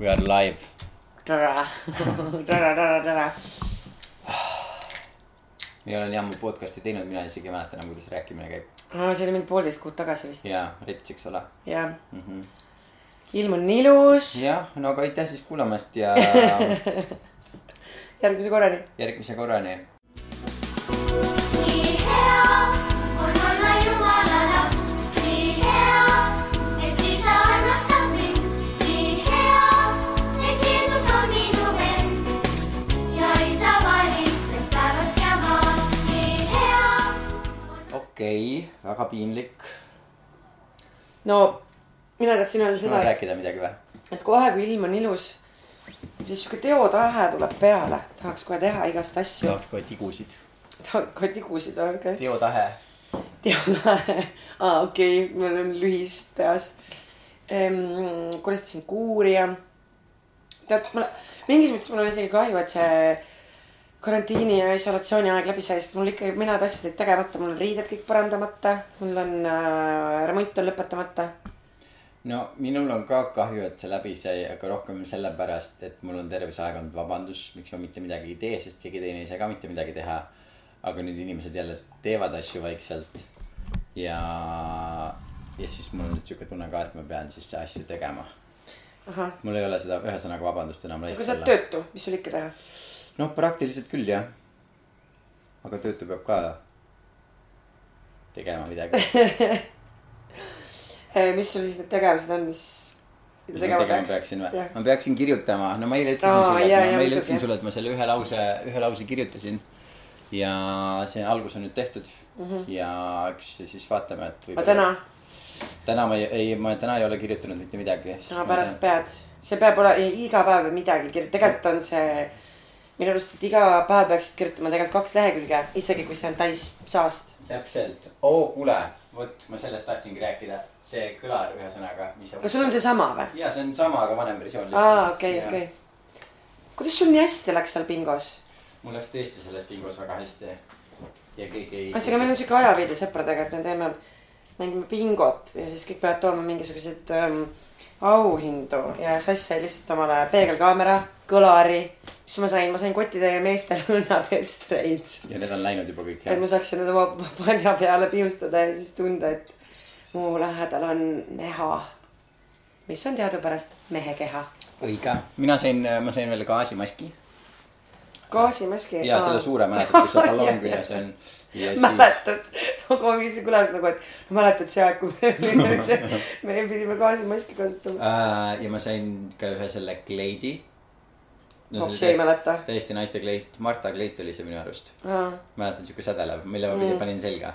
We are live. ei ole nii ammu podcast'i teinud, mina isegi ei mäleta enam, kuidas rääkimine käib. see oli mingi poolteist kuud tagasi vist. jaa, rets, eks ole jah, mm. -hmm. ilm on ilus. jah, no aga aitäh siis kuulamast ja järgmise korrani. järgmise korrani. Okei okay,, väga piinlik. no mina tahtsin öelda seda, rääkida midagi või? et kohe, kui ilm on ilus, siis sihuke teotahe tuleb peale, tahaks kohe teha igast asju. tahaks kohe tigusid. tahaks kohe tigusid, okei okay.. teotahe. teotahe, aa okei okay., mul on lühis peas ehm,. koristasin kuuri ja tead, mul mingis mõttes mul on isegi kahju, et see karantiini ja isolatsiooni aeg läbi sai, sest mul ikka mõned asjad jäid tegemata, mul on riided kõik parandamata, mul on äh, remont on lõpetamata. no minul on ka kahju, et see läbi sai, aga rohkem sellepärast, et mul on terve see aeg olnud vabandus, miks ma mitte midagi ei tee, sest keegi teine ei saa ka mitte midagi teha. aga nüüd inimesed jälle teevad asju vaikselt. ja, ja siis mul on nüüd sihuke tunne ka, et ma pean siis asju tegema. mul ei ole seda ühesõnaga vabandust enam aga sa oled. töötu, mis sul ikka teha? noh, praktiliselt küll jah. aga töötu peab ka tegema midagi. Eh, mis sul siis need tegevused on, mis, mis ma tegema peaks? peaksin või ma peaksin kirjutama, no ma eile ütlesin Aa, sulle, ma, ma eile ütlesin sulle, et ma selle ühe lause, ühe lause kirjutasin. ja see algus on nüüd tehtud mm. -hmm. ja eks siis vaatame, et. aga täna? täna ma ei, ei, ma täna ei ole kirjutanud mitte midagi. no pärast pead, see peab olema iga päev midagi kirjutada, tegelikult on see minu arust, et iga päev peaksid kirjutama tegelikult kaks lehekülge, isegi kui see on täis saast. täpselt, oo kuule, vot ma sellest tahtsingi rääkida, see kõlar ühesõnaga, mis. kas sul on see? või? ja see on sama, aga vanem versioon. aa, okei, okei. kuidas sul nii hästi läks seal bingos? mul läks tõesti selles bingos väga hästi. ja keegi ei. ühesõnaga, meil on siuke ajaviide sõpradega, et me teeme, mängime bingot ja siis kõik peavad tooma mingisuguseid ähm, auhindu ja Sass sai lihtsalt omale peegelkaamera, kõlari, mis ma sain, ma sain kottide meestel õnnatestreid. ja need on läinud juba kõik et ma saaksin need oma padja peale piustada ja siis tunda, et mu lähedal on meha. mis on teadupärast mehe keha. õige, mina sain, ma sain veel gaasimaski gaasimaski. ja selle suure mäletad, kus see ballon küljes on. ja siis, mäletad, nagu see kõlas nagu, et mäletad see aeg, kui see, me pidime gaasimaski kasutama. äh, ja ma sain ka ühe selle kleidi. Popsi ei mäleta. täiesti naiste kleit, Marta kleit oli see minu arust. mäletan siuke sädelev, mille ma mm. panin selga.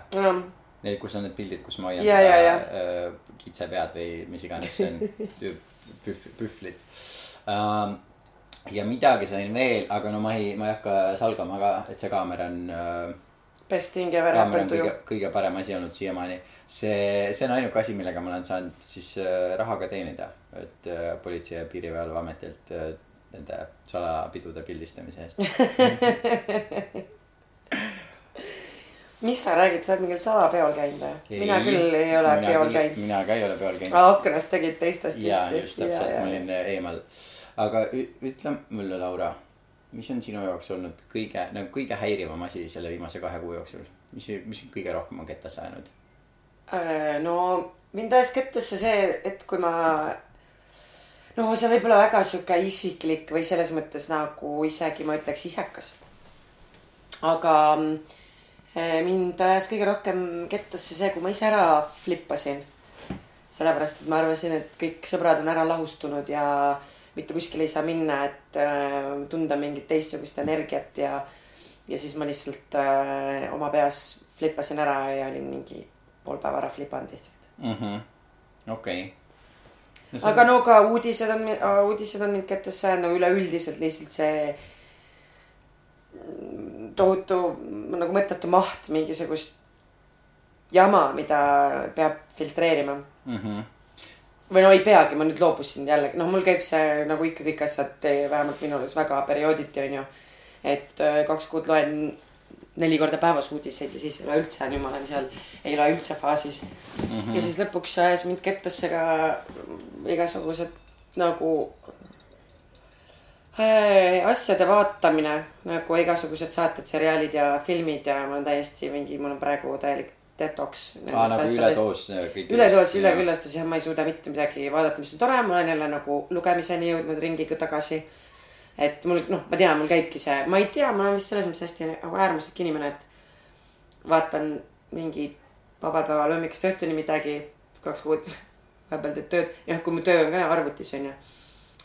Need, kus on need pildid, kus ma hoian Ja, seda ja, ja. äh, kitsepead või mis iganes see on, pühv, pühvlid ähm,. ja midagi sain veel, aga no ma ei, ma ei hakka salgama ka, et see kaamera on äh, best thing ever happened to you., kõige parem asi olnud siiamaani. see, see on ainuke asi, millega ma olen saanud siis äh, raha ka teenida, et äh, Politsei- ja Piirivalveametilt äh, nende salapidude pildistamise eest. mis sa räägid, sa oled mingil salapeol käinud või? mina küll ei ole mina peol käinud. mina ka ei ole peol käinud. aknast tegid teistest ja just täpselt, ma olin äh, eemal. aga ütle mulle, Laura, mis on sinu jaoks olnud kõige, nagu kõige häirivam asi selle viimase kahe kuu jooksul? mis, mis kõige rohkem on kettasse ajanud? Äh, no mind ajas kettasse see, et kui ma. No see võib olla väga sihuke isiklik või selles mõttes nagu isegi ma ütleks isekas. aga äh, mind ajas kõige rohkem kettasse see, kui ma ise ära flippasin. sellepärast, et ma arvasin, et kõik sõbrad on ära lahustunud ja mitte kuskile ei saa minna, et äh, tunda mingit teistsugust energiat ja. ja siis ma lihtsalt äh, oma peas flippasin ära ja olin mingi pool päeva ära flipanud lihtsalt. okei. Aga no ka uudised on, uudised on mind kätesse ajanud, no üleüldiselt lihtsalt see mm, tohutu nagu mõttetu maht mingisugust jama, mida peab filtreerima. mm. -hmm. või no ei peagi, ma nüüd loobusin jällegi, noh, mul käib see nagu ikka kõik asjad, vähemalt minu arust väga periooditi onju. et äh, kaks kuud loen neli korda päevas uudiseid ja siis ei loe üldse, nüüd ma olen seal, ei loe üldse faasis mm. -hmm. ja siis lõpuks ajas mind kettasse ka igasugused nagu Äh, asjade vaatamine nagu igasugused saated, seriaalid ja filmid ja ma olen täiesti mingi, mul on praegu täielik detoks. aa, nagu üledoos kõik. üledoos, üleküllastus jah, ma ei suuda mitte midagi vaadata, mis on tore, ma olen jälle nagu lugemiseni jõudnud ringiga tagasi. Et mul noh, ma tean, mul käibki see, ma ei tea, ma olen vist selles mõttes hästi nagu äärmuslik inimene, et vaatan mingi vabal päeval hommikust õhtuni midagi, kaks kuud vahepeal teed tööd, jah, kui mu töö on ka arvutis onju,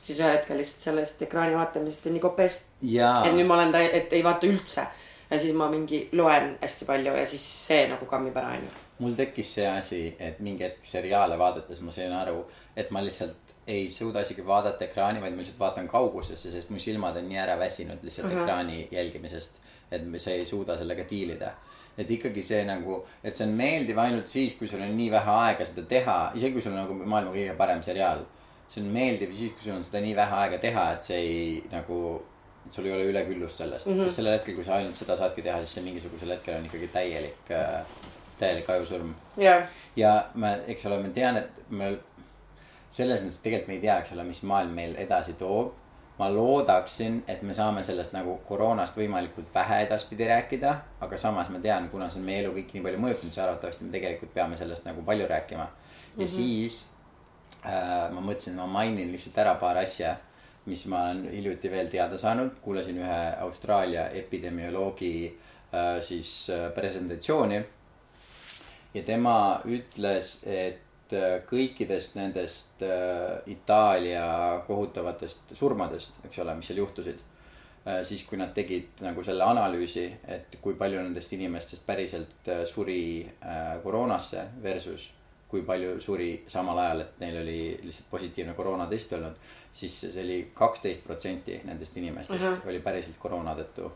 siis ühel hetkel lihtsalt sellest ekraani vaatamisest on nii kopes, et nüüd ma olen, et ei vaata üldse. Ja siis ma mingi loen hästi palju ja siis see nagu kammib ära onju. mul tekkis see asi, et mingi hetk seriaale vaadates ma sain aru, et ma lihtsalt ei suuda isegi vaadata ekraani, vaid ma lihtsalt vaatan kaugusesse, sest mu silmad on nii ära väsinud lihtsalt uh. -huh. ekraani jälgimisest. et sa ei suuda sellega diilida. et ikkagi see nagu, et see on meeldiv ainult siis, kui sul on nii vähe aega seda teha, isegi kui sul on nagu maailma kõige parem seriaal. see on meeldiv siis, kui sul on seda nii vähe aega teha, et see ei nagu, sul ei ole üleküllust sellest mm, -hmm. sest sellel hetkel, kui sa ainult seda saadki teha, siis see mingisugusel hetkel on ikkagi täielik, täielik ajusurm jah, ja ma, eks ole, ma tean, et me selles mõttes tegelikult me ei tea, eks ole, mis maailm meil edasi toob. ma loodaksin, et me saame sellest nagu koroonast võimalikult vähe edaspidi rääkida, aga samas ma tean, kuna see on meie elu kõik nii palju mõjutanud, siis arvatavasti me tegelikult peame sellest nagu palju rääkima. ja mm -hmm. siis äh, ma mõtlesin, ma mainin lihtsalt ära paar asja, mis ma olen hiljuti veel teada saanud, kuulasin ühe Austraalia epidemioloogi äh, siis äh, presentatsiooni ja tema ütles, et äh, kõikidest nendest äh, Itaalia kohutavatest surmadest, eks ole, mis seal juhtusid. siis, kui nad tegid nagu selle analüüsi, et kui palju nendest inimestest päriselt äh, suri äh, koroonasse versus kui palju suri samal ajal, et neil oli lihtsalt positiivne koroonatest olnud, siis see oli kaksteist protsenti nendest inimestest Ahah. oli päriselt koroona tõttu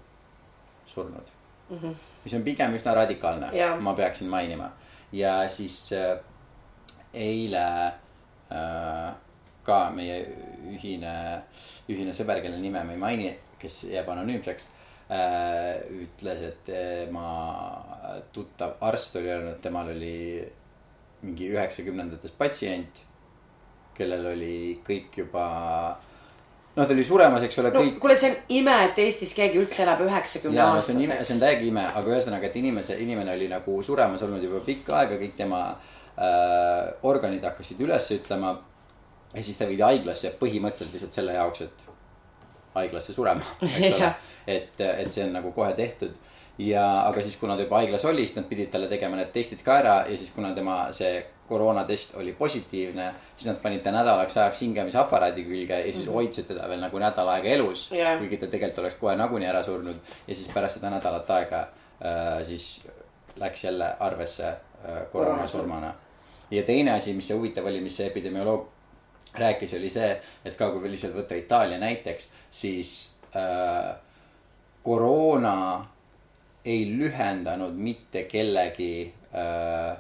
surnud mm. -hmm. mis on pigem üsna radikaalne Jaa. ma peaksin mainima. ja siis äh, eile äh, ka meie ühine, ühine sõber, kelle nime ma ei maini, kes jääb anonüümseks äh,, ütles, et tema tuttav arst oli öelnud, et temal oli mingi üheksakümnendates patsient, kellel oli kõik juba, noh, ta oli suremas, eks ole, no kõik. kuule, see on ime, et Eestis keegi üldse elab üheksakümne no see on aastaseks. täiega ime, aga ühesõnaga, et inimese, inimene oli nagu suremas olnud juba pikka aega, kõik tema äh, organid hakkasid üles ütlema. ja siis ta viidi haiglasse põhimõtteliselt lihtsalt selle jaoks, et haiglasse surema, eks ole et, et see on nagu kohe tehtud ja, aga siis, kuna ta juba haiglas oli, siis nad pidid talle tegema need testid ka ära ja siis, kuna tema see koroonatest oli positiivne, siis nad panid ta nädalaks ajaks hingamisaparaadi külge ja siis hoidsid teda veel nagu nädal aega elus Jah. kuigi ta tegelikult oleks kohe nagunii ära surnud ja siis pärast seda nädalat aega äh, siis läks jälle arvesse äh, koroonasurmana. Ja teine asi, mis see huvitav oli, mis see epidemioloog rääkis, oli see, et ka kui lihtsalt võtta Itaalia näiteks, siis äh, koroona ei lühendanud mitte kellegi äh,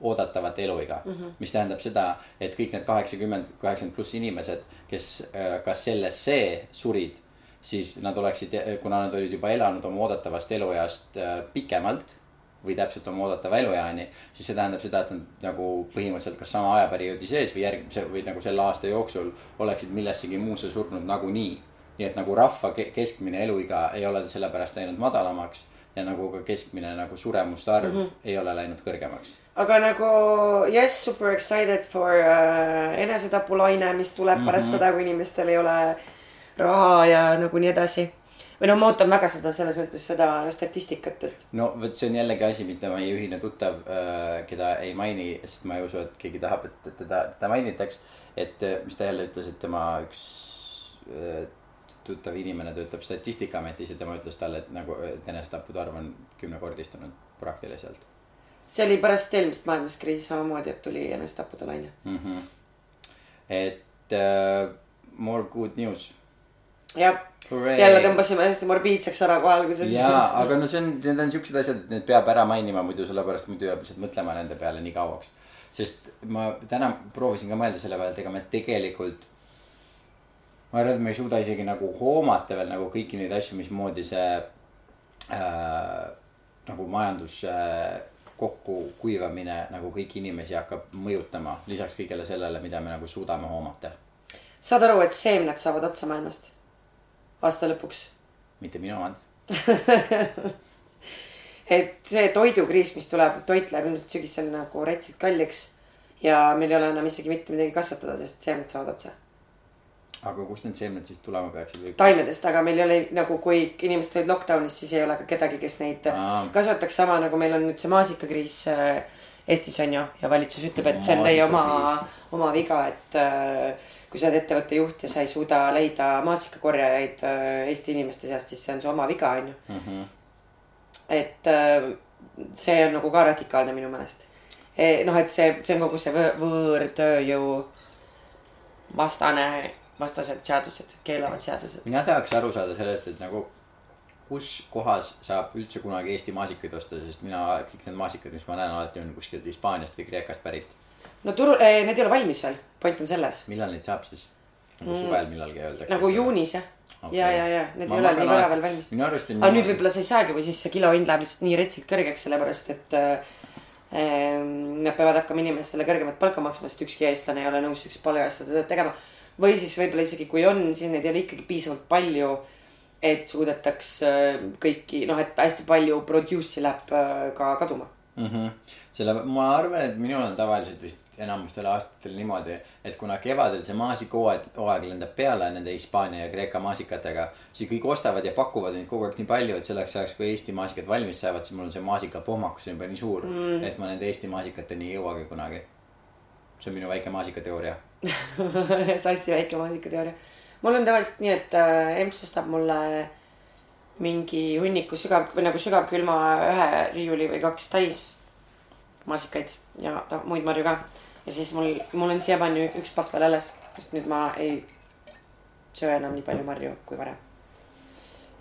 oodatavat eluiga mm. -hmm. mis tähendab seda, et kõik need kaheksakümmend, kaheksakümmend pluss inimesed, kes äh, kas selles see surid, siis nad oleksid, kuna nad olid juba elanud oma oodatavast elueast äh, pikemalt või täpselt oma oodatava elueani, siis see tähendab seda, et nad nagu põhimõtteliselt kas sama ajaperioodi sees või järgmise või nagu selle aasta jooksul oleksid millessegi muusse surnud nagunii. nii et nagu rahva ke- keskmine eluiga ei ole sellepärast läinud madalamaks ja nagu ka keskmine nagu suremuste arv mm -hmm. ei ole läinud kõrgemaks. aga nagu yes, super excited for uh, enesetapulaine, mis tuleb mm -hmm. pärast seda, kui inimestel ei ole raha ja nagu nii edasi. Või noh, ma ootan väga seda selles mõttes seda statistikat, et no vot, see on jällegi asi, mida meie ühine tuttav, keda ei maini, sest ma ei usu, et keegi tahab, et et teda, teda mainitaks. et äh, mis ta jälle ütles, et tema üks äh, tuttav inimene töötab statistikaametis ja tema ütles talle, et nagu et enesetappude arv on kümnekordistunud praktiliselt see oli pärast eelmist majanduskriisi samamoodi, et tuli enesetappude laine. mm. -hmm. et uh, more good news. jah, jälle tõmbasime hästi morbiidseks ära kohe alguses. jaa, aga no see on, need on siuksed asjad, need peab ära mainima muidu sellepärast muidu jääb lihtsalt mõtlema nende peale nii kauaks. sest ma täna proovisin ka mõelda selle peale, et ega me tegelikult. ma arvan, et me ei suuda isegi nagu hoomata veel nagu kõiki neid asju, mismoodi see äh, nagu majanduse äh, kokkukuivamine nagu kõiki inimesi hakkab mõjutama, lisaks kõigele sellele, mida me nagu suudame hoomata. saad aru, et seemned saavad otsa maailmast? Aasta lõpuks. mitte minu omad. et see toidukriis, mis tuleb, toit läheb ilmselt sügisel nagu rätsilt kalliks. ja meil ei ole enam isegi mitte midagi kasvatada, sest seemned saavad otsa. aga kust need seemned siis tulema peaksid taimedest, aga meil ei ole nagu, kui inimesed olid lockdown'is, siis ei ole ka kedagi, kes neid Aa. kasvataks sama nagu meil on nüüd see maasikakriis äh, Eestis on ju ja valitsus ütleb, et see on teie oma oma viga, et äh, kui sa oled ettevõtte juht ja sa ei suuda leida maasikakorjajaid äh, Eesti inimeste seast, siis see on su oma viga, on ju. Mhm. et äh, see on nagu ka radikaalne minu meelest. noh, et see, see on kogu see võõ- võõrtööjõu vastane, vastased seadused, keelavad seadused. mina tahaks aru saada sellest, et nagu kus kohas saab üldse kunagi Eesti maasikaid osta, sest mina kõik need maasikad, mis ma näen, alati on kuskilt Hispaaniast või Kreekast pärit. No turul eh,, need ei ole valmis veel, point on selles. millal neid saab siis? nagu suvel millalgi öeldakse. nagu juunis jah okay.. ja, ja, ja need Ma ei ole nii vara veel valmis. minu arust on aga nüüd võib-olla sa ei saagi või siis see kilohind läheb lihtsalt nii retsilt kõrgeks, sellepärast et äh, ähm, nad peavad hakkama inimestele kõrgemat palka maksma, sest ükski eestlane ei ole nõus siukest palga eest seda tööd tegema. või siis võib-olla isegi kui on, siis neid ei ole ikkagi piisavalt palju, et suudetaks äh, kõiki, noh, et hästi palju produce'i läheb äh, ka kaduma. mm. -hmm. selle, ma arvan, et minul on tavaliselt vist enamustel aastatel niimoodi, et kuna kevadel see maasikahooaeg, hooaeg lendab peale nende Hispaania ja Kreeka maasikatega, siis kõik ostavad ja pakuvad neid kogu aeg nii palju, et selleks ajaks, kui Eesti maasikad valmis saavad, siis mul on see maasikapohmakus juba nii suur mm., et ma nende Eesti maasikateni ei jõuagi kunagi. see on minu väike maasikateooria. sassi väike maasikateooria. mul on tavaliselt nii, et äh, emps ostab mulle mingi hunniku sügav või nagu sügavkülma ühe riiuli või kaks täis maasikaid ja ta, muid marju ka. ja siis mul, mul on siiamaani üks pakk veel alles, sest nüüd ma ei söö enam nii palju marju kui varem.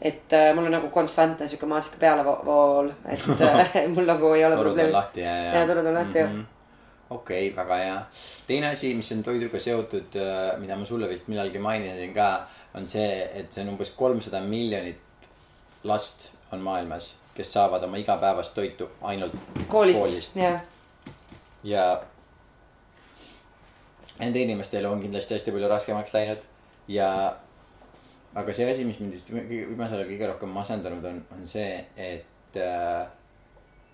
et äh, mul on nagu konstantne sihuke maasika pealevool, et äh, mul nagu ei ole torud on probleemi. lahti ja, ja. Jaa, torud on lahti, jah. okei okay,, väga hea. teine asi, mis on toiduga seotud, mida ma sulle vist millalgi mainisin ka, on see, et see on umbes kolmsada miljonit last on maailmas, kes saavad oma igapäevast toitu ainult koolist, koolist., jah. ja nende inimeste elu on kindlasti hästi palju raskemaks läinud ja aga see asi, mis mind just viimasel ajal kõige rohkem masendanud on, on see, et äh,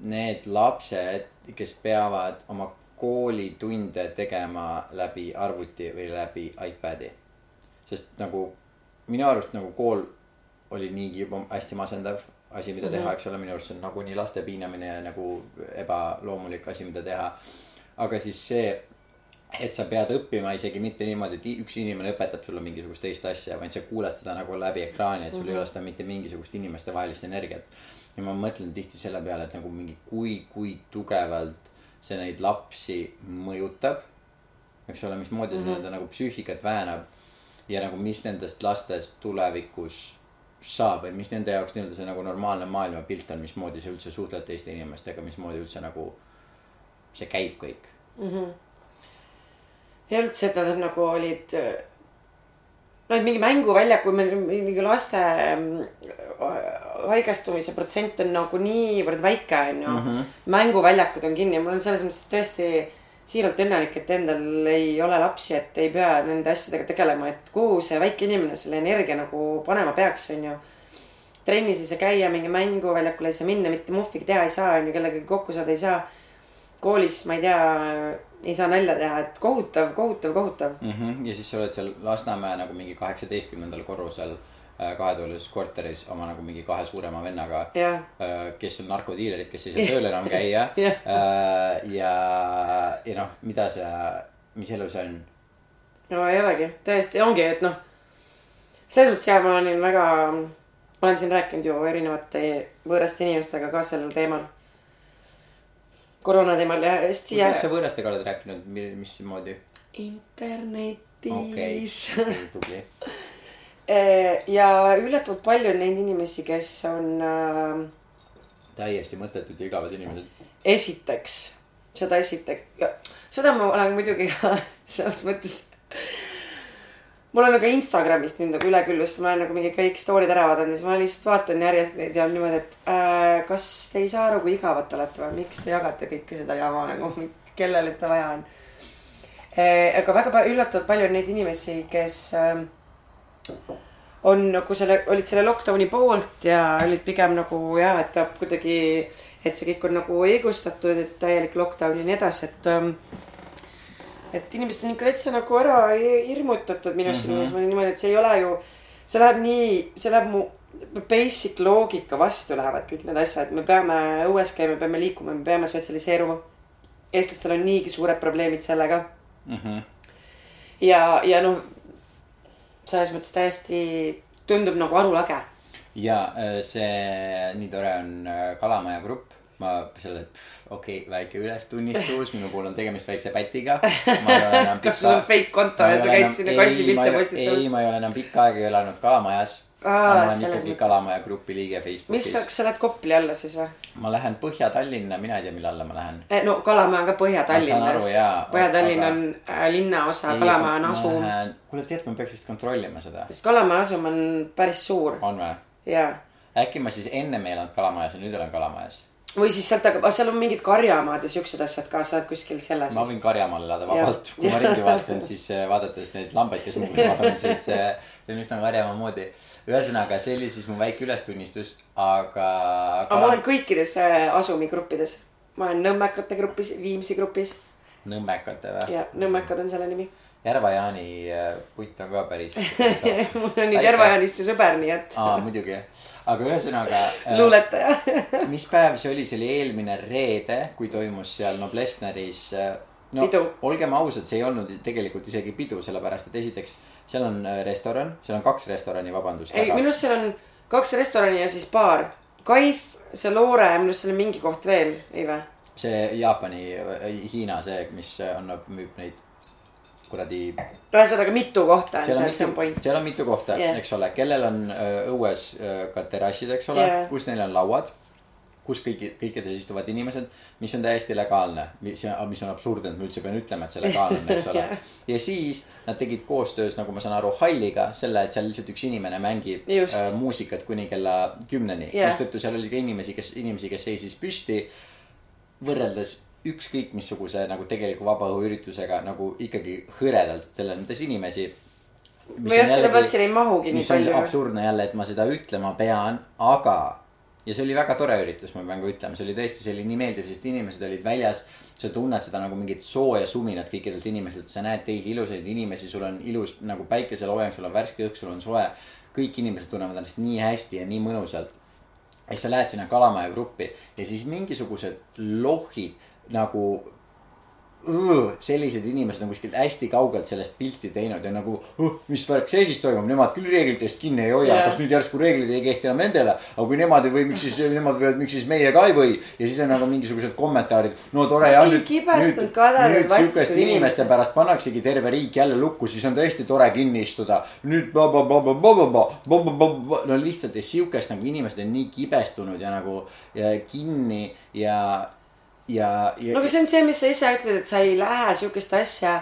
need lapsed, kes peavad oma koolitunde tegema läbi arvuti või läbi iPad'i. sest nagu minu arust nagu kool oli niigi juba hästi masendav asi, mida teha, eks ole, minu arust see on nagunii laste piinamine ja nagu ebaloomulik asi, mida teha. aga siis see, et sa pead õppima isegi mitte niimoodi, et üks inimene õpetab sulle mingisugust teist asja, vaid sa kuuled seda nagu läbi ekraani, et sul mm -hmm. ei ole seda mitte mingisugust inimestevahelist energiat. ja ma mõtlen tihti selle peale, et nagu mingi kui, kui tugevalt see neid lapsi mõjutab. eks ole, mismoodi see mm -hmm. nende nagu psüühikat väänab ja nagu mis nendest lastest tulevikus saab või mis nende jaoks nii-öelda see nagu normaalne maailmapilt on, mismoodi sa üldse suhtled teiste inimestega, mismoodi üldse nagu see käib kõik. ja üldse, et nad nagu olid. noh, et mingi mänguväljaku, mingi laste mm, haigestumise protsent on nagu niivõrd väike, onju. mänguväljakud on kinni, mul on selles mõttes tõesti siiralt õnnelik, et endal ei ole lapsi, et ei pea nende asjadega tegelema, et kuhu see väike inimene selle energia nagu panema peaks, onju trennis ei saa käia, mingi mänguväljakule ei saa minna, mitte muhvigi teha ei saa, onju, kellegagi kokku saada ei saa. koolis, ma ei tea, ei saa nalja teha, et kohutav, kohutav, kohutav. mm. -hmm. ja siis sa oled seal Lasnamäe nagu mingi kaheksateistkümnendal korrusel kahetoalises korteris oma nagu mingi kahe suurema vennaga jah, äh, kes on narkodiilerid, kes ei saa tööl enam käia Jah. äh, ja, ja noh, mida sa, mis elu see on? no ei olegi, täiesti ongi, et noh. selles mõttes ja ma olin väga, olen siin rääkinud ju erinevate võõraste inimestega ka sellel teemal. koroona teemal ja hästi siia kuidas sa võõrastega oled rääkinud, mismoodi? internetis okei, okei, tubli. Eh, ja üllatavalt palju on neid inimesi, kes on äh, täiesti mõttetud ja igavad inimesed. esiteks, seda esiteks, seda ma olen muidugi selles mõttes. mul on nagu Instagramist nüüd nagu üleküllus, ma olen nagu mingi kõik story'd ära vaadanud ja siis ma lihtsalt vaatan järjest neid ja on niimoodi, et äh, kas te ei saa aru, kui igavad te olete või miks te jagate kõike seda jama nagu, kellele seda vaja on äh,. aga väga palju, üllatavalt palju on neid inimesi, kes äh, on nagu selle, olid selle lockdown'i poolt ja olid pigem nagu jah, et peab kuidagi, et see kõik on nagu õigustatud, et täielik lockdown ja nii edasi, et ähm, et inimesed on ikka täitsa nagu ära hi- hirmutatud minu arust mm. -hmm. niimoodi, et see ei ole ju, see läheb nii, see läheb mu basic loogika vastu lähevad kõik need asjad, me peame õues käima, peame liikuma, me peame sotsialiseeruma. eestlastel on niigi suured probleemid sellega Mhm. ja, ja noh, selles mõttes täiesti tundub nagu arulage. ja äh, see nii tore on äh, Kalamaja grupp. ma selle, okei okay,, väike ülestunnistus, minu puhul on tegemist väikse pätiga. kas sul on fake konto ja sa käid sinna kassi pilte ei, postitamas? ma ei ole enam pikka aega elanud Kalamajas. Ma olen ikkagi. Kalamaja grupi liige mis Facebookis sa, kas sa lähed Kopli alla siis või? ma lähen Põhja-Tallinna, mina ei tea, mille alla ma lähen. no Kalamäe on ka Põhja-Tallinnas jaa,. Põhja-Tallinn aga- on äh, linnaosa, Kalamäe on asum. kuule, tead, ma peaks vist kontrollima seda. sest Kalamäe asum on päris suur on või? ja, äkki ma siis ennem ei elanud Kalamajas ja nüüd olen Kalamajas. Või siis sealt, aga seal on mingid karjamaad ja siuksed asjad ka, sa oled kuskil selles. ma võin Karjamaal elada vabalt, kui ma ringi vaatan, siis äh, vaadates neid lambaid, kes mu kõrval on, siis äh, see on üsna Karjamaa moodi. ühesõnaga, see oli siis mu väike ülestunnistus, aga. aga ma olen kõikides äh, asumi gruppides. ma olen Nõmmekate grupis, Viimsi grupis Nõmmekate või? ja Nõmmekad on selle nimi. Järva-Jaani äh, putt on ka päris. mul on nüüd Järva-Jaanist ju sõber, nii et aa, muidugi. aga ühesõnaga. luuletaja. mis päev see oli, see oli eelmine reede, kui toimus seal Noblessneris. no Pidu. olgem ausad, see ei olnud tegelikult isegi pidu, sellepärast et esiteks seal on äh, restoran, seal on kaks restorani, vabandust. ei, minu arust seal on kaks restorani ja siis baar. Kaif, see Loore, minu arust seal on mingi koht veel, ei vä? see Jaapani, Hiina see, mis annab, müüb neid kuradi. ühesõnaga mitu kohta on seal seal, see on point. seal on mitu kohta yeah., eks ole, kellel on öö, õues öö, ka terrassid, eks ole yeah., kus neil on lauad. kus kõigi, kõikides istuvad inimesed, mis on täiesti legaalne, mis, mis on absurdne, et ma üldse pean ütlema, et see legaalne on, eks ole Jah. ja siis nad tegid koostöös, nagu ma saan aru, halliga selle, et seal lihtsalt üks inimene mängib Just. äh, muusikat kuni kella kümneni yeah.. mistõttu seal oli ka inimesi, kes, inimesi, kes seisis püsti. võrreldes ükskõik missuguse nagu tegeliku vabaõhuüritusega nagu ikkagi hõredalt selles inimesi. või jah, selle platsile ei mahugi nii palju. absurdne jälle, et ma seda ütlema pean, aga. ja see oli väga tore üritus, ma pean ka ütlema, see oli tõesti, see oli nii meeldiv, sest inimesed olid väljas. sa tunned seda nagu mingit sooja suminat kõikidelt inimestelt, sa näed teisi ilusaid inimesi, sul on ilus nagu päikeseloojang, sul on värske õhk, sul on soe. kõik inimesed tunnevad ennast nii hästi ja nii mõnusalt. ja siis sa lähed sinna Kalamaja gruppi ja siis mingisugused lohid nagu sellised inimesed on kuskilt hästi kaugelt sellest pilti teinud ja nagu oh,, mis värk see siis toimub, nemad küll reeglitest kinni ei hoia yeah., kas nüüd järsku reeglid ei kehti enam nendele. aga kui nemad ei või, miks siis nemad võivad, miks siis meie ka ei või. ja siis on nagu mingisugused kommentaarid, no tore ja nüüd, nüüd, nüüd sihukeste inimeste pärast pannaksegi terve riik jälle lukku, siis on tõesti tore kinni istuda. nüüd no lihtsalt ja sihukest nagu inimesed on nii kibestunud ja nagu ja kinni ja, ja, ja no aga see on see, mis sa ise ütled, et sa ei lähe sihukest asja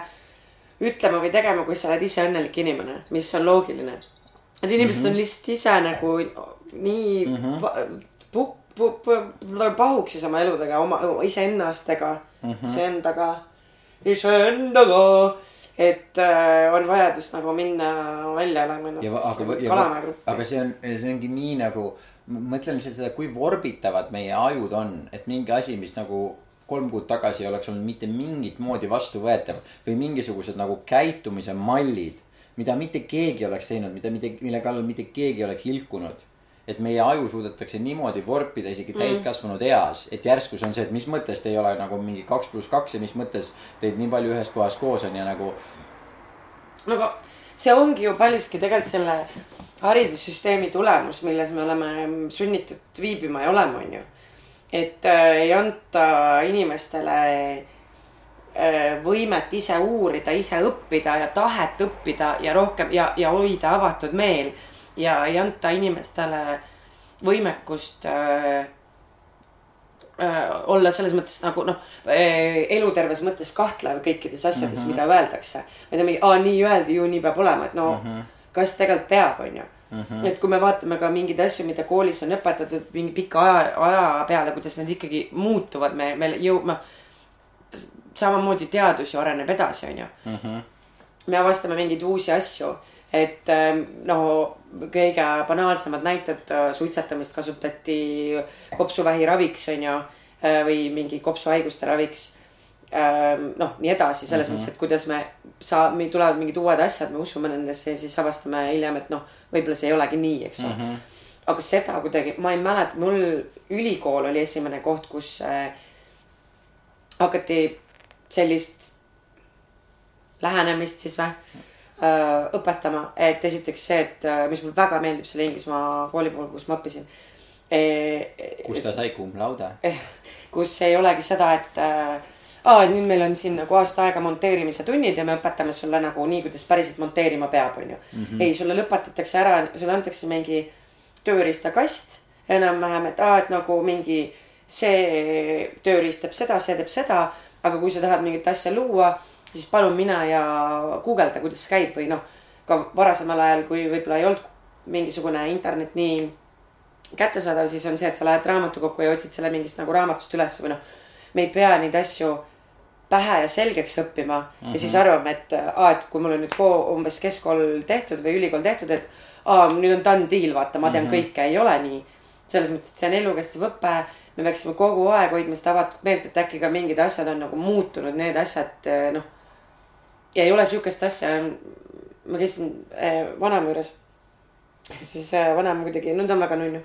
ütlema või tegema, kui sa oled ise õnnelik inimene, mis on loogiline. Need inimesed mm -hmm. on lihtsalt ise nagu nii mm -hmm. pu-, pu-, pu-, pahuksis oma eludega, oma iseennastega mm, -hmm. iseendaga, iseendaga. Et äh, on vajadus nagu minna välja elama ennast aga, Kalamaja gruppi. aga see on, see ongi nii nagu, ma mõtlen lihtsalt seda, kui vorbitavad meie ajud on, et mingi asi, mis nagu kolm kuud tagasi ei oleks olnud mitte mingit moodi vastuvõetav või mingisugused nagu käitumise mallid, mida mitte keegi oleks teinud, mida mitte, mille kallal mitte keegi oleks ilkunud. Et meie aju suudetakse niimoodi vorpida isegi täiskasvanud eas, et järsku see on see, et mis mõttes te ei ole nagu mingi kaks pluss kaks ja mis mõttes teid nii palju ühes kohas koos on ja nagu no aga see ongi ju paljuski tegelikult selle haridussüsteemi tulemus, milles me oleme sunnitud viibima ja olema, on ju. et äh, ei anta inimestele äh, võimet ise uurida, ise õppida ja tahet õppida ja rohkem ja, ja hoida avatud meel ja ei anta inimestele võimekust äh, äh, olla selles mõttes nagu noh äh,, eluterves mõttes kahtlev kõikides asjades mm, -hmm. mida öeldakse. me teeme, aa nii öeldi ju, nii peab olema, et no mm -hmm. kas tegelikult peab, on ju. et kui me vaatame ka mingeid asju, mida koolis on õpetatud mingi pika aja, aja peale, kuidas need ikkagi muutuvad, me, me jõuame. samamoodi teadus ju areneb edasi, on ju. me avastame mingeid uusi asju et ähm, no kõige banaalsemad näited, suitsetamist kasutati kopsuvähi raviks, on ju, või mingi kopsuhaiguste raviks. noh, nii edasi, selles mm -hmm. mõttes, et kuidas me saa-, meil tulevad mingid uued asjad, me usume nendesse ja siis avastame hiljem, et noh, võib-olla see ei olegi nii, eks ole mm. -hmm. aga seda kuidagi, ma ei mäleta, mul ülikool oli esimene koht, kus äh, hakati sellist lähenemist siis või äh, õpetama, et esiteks see, et äh, mis mulle väga meeldib selle Inglismaa kooli puhul, kus ma õppisin e. kust ta sai cum laude? kus ei olegi seda, et äh, aa, nüüd meil on siin nagu aasta aega monteerimise tunnid ja me õpetame sulle nagu nii, kuidas päriselt monteerima peab, onju. ei, sulle lõpetatakse ära, sulle antakse mingi tööriistakast enam-vähem, et aa, et nagu mingi see tööriist teeb seda, see teeb seda, aga kui sa tahad mingit asja luua, siis palun mine ja guugelda, kuidas see käib või noh, ka varasemal ajal, kui võib-olla ei olnud mingisugune internet nii kättesaadav, siis on see, et sa lähed raamatukokku ja otsid selle mingist nagu raamatust üles või noh, me ei pea neid asju pähe ja selgeks õppima mm -hmm. ja siis arvame, et aa, et kui mul on nüüd ko- umbes keskkool tehtud või ülikool tehtud, et aa, nüüd on done deal, vaata, ma tean mm -hmm. kõike, ei ole nii. selles mõttes, et see on elukestev õpe, me peaksime kogu aeg hoidma seda avatud meelt, et äkki ka mingid asjad on nagu muutunud, need asjad noh. Ja ei ole sihukest asja, ma käisin äh, vanaema juures, siis äh, vanaema kuidagi, no ta on väga nunnu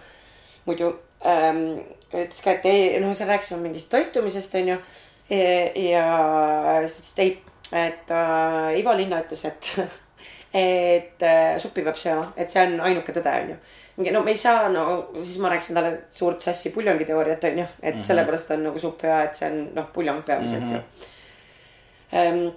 muidu ähm, ütles ka, et ei, noh, seal rääkisime mingist toitumisest, onju. ja siis ta ütles, et ei, et äh, Ivo Linna ütles, et, et äh, suppi peab sööma, et see on ainuke tõde, onju. mingi no me ei saa, no siis ma rääkisin talle suurt sassi puljongiteooriat, onju, et mm -hmm. sellepärast on nagu supp hea, et see on noh, puljong peamiselt mm -hmm. ju ähm,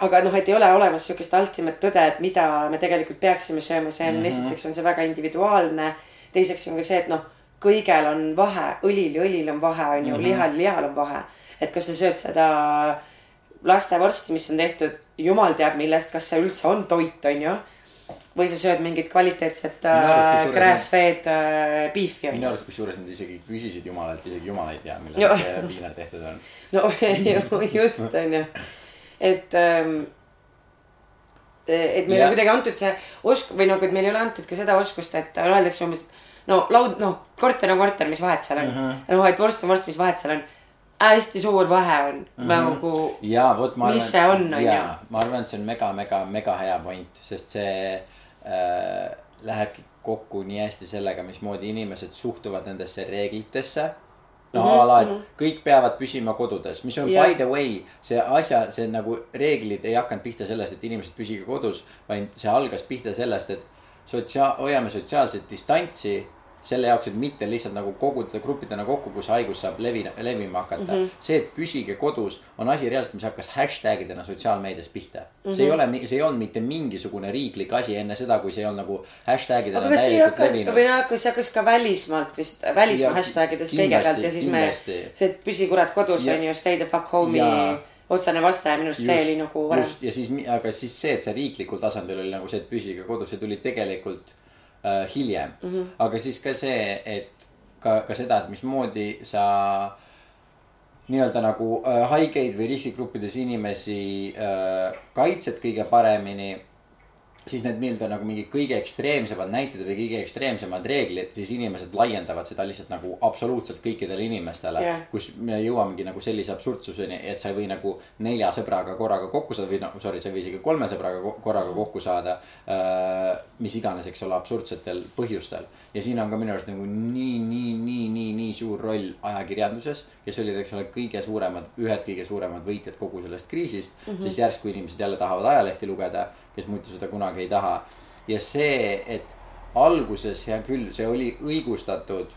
aga noh, et ei ole olemas sihukest ultimate tõde, et mida me tegelikult peaksime sööma, see on mm -hmm. esiteks on see väga individuaalne. teiseks on ka see, et noh, kõigel on vahe, õlil ja õlil on vahe, on ju mm, -hmm. lihal ja lihal on vahe. et kas sa sööd seda lastevorsti, mis on tehtud jumal teab millest, kas see üldse on toit, on ju. või sa sööd mingit kvaliteetset kusjuures- grass-fed äh, beef'i on minu arust, kusjuures nad isegi küsisid Jumalalt, isegi Jumal ei tea, millest see piinar tehtud on. no ju- just on ju, et ähm,. et meile on kuidagi antud see osk- või nagu, et meile ei ole antud ka seda oskust, et öeldakse umbes. no laud, noh, korter on korter, mis vahet seal on mm. -hmm. noh, et vorst on vorst, mis vahet seal on. hästi suur vahe on mm -hmm. nagu, ja vot ma arvan. Mis see on, on ju? ma arvan, et see on mega, mega, mega hea point, sest see äh, lähebki kokku nii hästi sellega, mismoodi inimesed suhtuvad nendesse reeglitesse. No Mhm, mm -hmm, a la, et kõik peavad püsima kodudes, mis on Jah. by the way, see asja, see nagu reeglid ei hakanud pihta sellest, et inimesed püsige kodus, vaid see algas pihta sellest, et sotsiaal, hoiame sotsiaalset distantsi selle jaoks, et mitte lihtsalt nagu koguda gruppidena kokku, kus haigus saab levina, levima hakata mm. -hmm. see, et püsige kodus, on asi reaalselt, mis hakkas hashtag idena sotsiaalmeedias pihta mm. -hmm. see ei ole, see ei olnud mitte mingisugune riiklik asi enne seda, kui see ei olnud nagu hashtag idena täielikult levinud või. noh, kas see hakkas ka välismaalt vist, välismaa hashtag idest kõigepealt ja siis me kindlasti., see, et püsi kurat kodus on ju, stay the fuck home'i Ja- otsene vastaja, minu arust see oli nagu varem. ja siis, aga siis see, et see riiklikul tasandil oli nagu see, et püsige kodus, see tuli tegelikult äh, hiljem mm. -hmm. aga siis ka see, et ka, ka seda, et mismoodi sa nii-öelda nagu äh, haigeid või riskigruppides inimesi äh, kaitsed kõige paremini siis need nii-öelda nagu mingi kõige ekstreemsemad näited või kõige ekstreemsemad reeglid, siis inimesed laiendavad seda lihtsalt nagu absoluutselt kõikidele inimestele yeah.. kus me jõuamegi nagu sellise absurdsuseni, et sa ei või nagu nelja sõbraga korraga kokku saada või noh, sorry, sa ei või isegi kolme sõbraga ko- korraga kokku saada äh,. mis iganes, eks ole, absurdsetel põhjustel. ja siin on ka minu arust nagu nii, nii, nii, nii, nii suur roll ajakirjanduses, kes olid, eks ole, kõige suuremad, ühed kõige suuremad võitjad kogu sellest kriisist mm. -hmm. siis järsku inimesed jälle tahavad ajalehti lugeda, kes muidu seda kunagi ei taha. ja see, et alguses hea küll, see oli õigustatud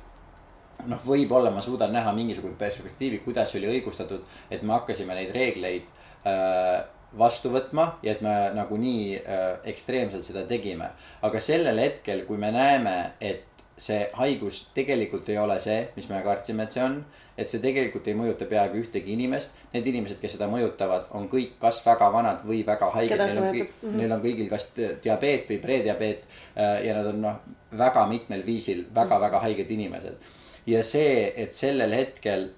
noh, võib-olla ma suudan näha mingisugust perspektiivi, kuidas oli õigustatud, et me hakkasime neid reegleid äh, vastu võtma ja et me nagunii äh, ekstreemselt seda tegime. aga sellel hetkel, kui me näeme, et see haigus tegelikult ei ole see, mis me kartsime, et see on. et see tegelikult ei mõjuta peaaegu ühtegi inimest. Need inimesed, kes seda mõjutavad, on kõik kas väga vanad või väga haiged. Neil on, kõik- neil on kõigil kas diabeet või prediabeet äh, ja nad on noh, väga mitmel viisil väga-väga haiged inimesed. ja see, et sellel hetkel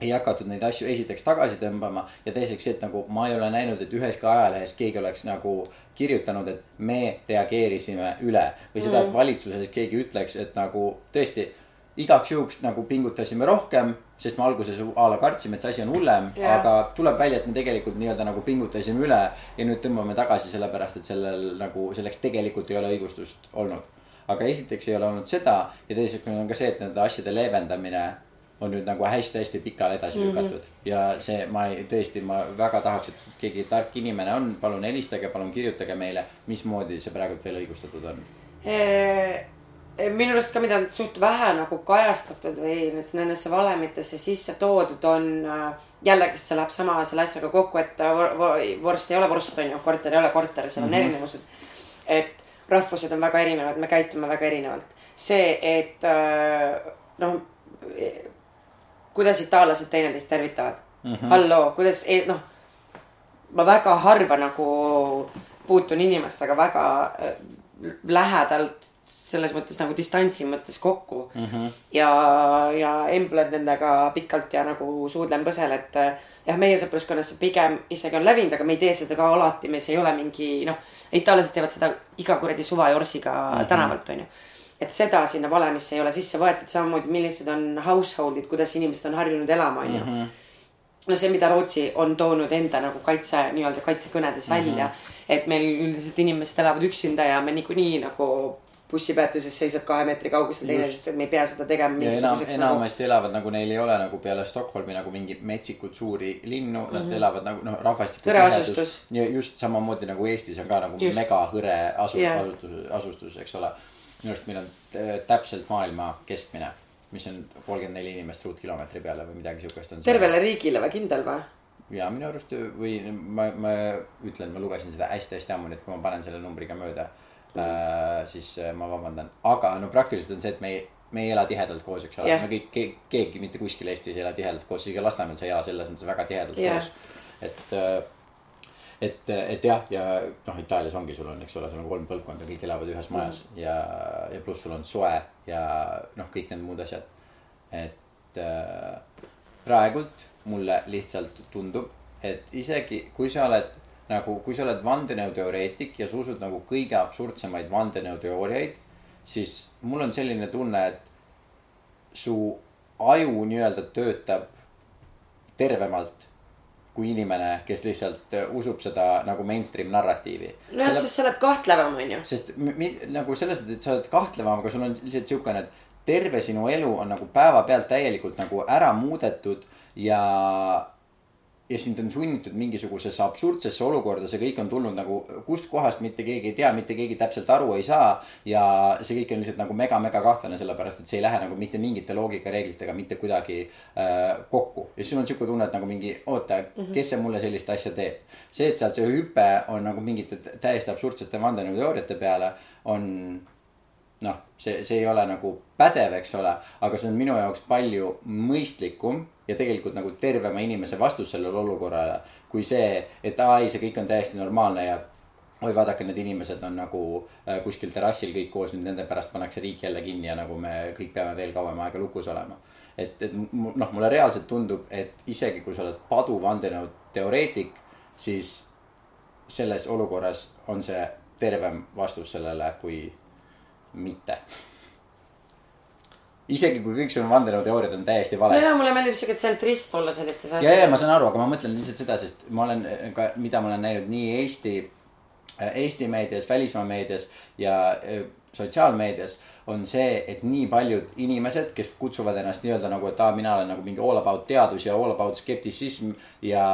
ei hakatud neid asju esiteks tagasi tõmbama ja teiseks et nagu ma ei ole näinud, et üheski ajalehes keegi oleks nagu kirjutanud, et me reageerisime üle või seda, et valitsuses keegi ütleks, et nagu tõesti igaks juhuks nagu pingutasime rohkem, sest me alguses a la kartsime, et see asi on hullem Jah. aga tuleb välja, et me tegelikult nii-öelda nagu pingutasime üle ja nüüd tõmbame tagasi sellepärast, et sellel nagu selleks tegelikult ei ole õigustust olnud. aga esiteks ei ole olnud seda ja teiseks meil on ka see, et nende asjade leevendamine on nüüd nagu hästi-hästi pikale edasi Mhm. lükatud ja see, ma ei, tõesti, ma väga tahaks, et keegi tark inimene on, palun helistage, palun kirjutage meile, mismoodi see praegult veel õigustatud on. minu arust ka, mida on suht vähe nagu kajastatud või nendesse valemitesse sisse toodud on äh, jällegi see läheb sama selle asjaga kokku, et äh, vor- vor- vorst ei ole vorst, on ju, korter ei ole korter, seal on mm -hmm. erinevused. et rahvused on väga erinevad, me käitume väga erinevalt. see, et äh, noh, kuidas itaallased teineteist tervitavad mm. -hmm. halloo, kuidas, noh, ma väga harva nagu puutun inimestega väga äh, lähedalt selles mõttes nagu distantsi mõttes kokku mm. -hmm. ja, ja emblen nendega pikalt ja nagu suudlen põsel, et äh, jah, meie sõpruskonnas see pigem isegi on levinud, aga me ei tee seda ka alati, meis ei ole mingi noh, itaallased teevad seda iga kuradi suvajorsiga mm -hmm. tänavalt, onju et seda sinna valemisse ei ole sisse võetud, samamoodi millised on household'id, kuidas inimesed on harjunud elama, onju no see, mida Rootsi on toonud enda nagu kaitse, nii-öelda kaitsekõnedes Mhm. välja. et meil üldiselt inimesed elavad üksinda ja me niikuinii nagu bussipeatuses seisad kahe meetri kaugusel teineteisest, et me ei pea seda tegema ja enam, mingisuguseks nagu. enamasti elavad nagu neil ei ole nagu peale Stockholmi nagu mingi metsikud suuri linnu mm, -hmm. nad elavad nagu noh, rahvastiku. Hõreasustus. ja just samamoodi nagu Eestis on ka nagu Just. megahõre asu- Jah. asutus, asustus, eks ole. Minu arust meil on äh, täpselt maailma keskmine, mis on kolmkümmend neli inimest ruutkilomeetri peale või midagi siukest on. tervele riigile või kindel või? ja minu arust või ma, ma ütlen, ma lugesin seda hästi-hästi ammu, nii et kui ma panen selle numbriga mööda mm., äh, siis äh, ma vabandan. aga no praktiliselt on see, et me ei, me ei ela tihedalt koos, eks ole Jah. me kõik ke,, keegi mitte kuskil Eestis ei ela tihedalt koos, isegi Lasnamäel sa ei ela selles mõttes väga tihedalt Jah. koos. et, et, et jah, ja noh, Itaalias ongi, sul on, eks ole, sul on kolm põlvkonda, kõik elavad ühes majas mm. ja, ja pluss sul on soe ja noh, kõik need muud asjad. et äh, praegult mulle lihtsalt tundub, et isegi kui sa oled nagu, kui sa oled vandenõuteoreetik ja sa usud nagu kõige absurdsemaid vandenõuteooriaid, siis mul on selline tunne, et su aju nii-öelda töötab tervemalt kui inimene, kes lihtsalt äh, usub seda nagu mainstream narratiivi. nojah, sest sa oled kahtlevam, onju. sest mi, mi, nagu selles mõttes, et sa oled kahtlevam, aga sul on lihtsalt siukene, et terve sinu elu on nagu päevapealt täielikult nagu ära muudetud ja. Ja sind on sunnitud mingisugusesse absurdsesse olukorda, see kõik on tulnud nagu kustkohast mitte keegi ei tea, mitte keegi täpselt aru ei saa. ja see kõik on lihtsalt nagu mega-mega kahtlane, sellepärast et see ei lähe nagu mitte mingite loogikareeglitega mitte kuidagi äh, kokku. ja siis sul on siuke tunne, et nagu mingi oota -hmm. kes see mulle sellist asja teeb. see, et sealt see hüpe on nagu mingite täiesti absurdsete vandenõuteooriate peale on noh, see, see ei ole nagu pädev, eks ole, aga see on minu jaoks palju mõistlikum ja tegelikult nagu tervema inimese vastus sellele olukorrale kui see, et aa ei, see kõik on täiesti normaalne ja oi, vaadake, need inimesed on nagu äh, kuskil terrassil kõik koos, nüüd nende pärast pannakse riik jälle kinni ja nagu me kõik peame veel kauem aega lukus olema. et, et noh, mulle reaalselt tundub, et isegi kui sa oled padu vandenõuteoreetik, siis selles olukorras on see tervem vastus sellele kui mitte. Isegi kui kõik su vandenõuteooriad on täiesti vale. nojah, mulle meeldib siuke tsentrist olla sellistes ja, ja ma asjades. saan aru, aga ma mõtlen lihtsalt seda, sest ma olen ka, mida ma olen näinud nii Eesti, Eesti meedias, välismaa meedias ja äh, sotsiaalmeedias on see, et nii paljud inimesed, kes kutsuvad ennast nii-öelda nagu, et aa, mina olen nagu mingi all about teadus ja all about skeptitsism ja,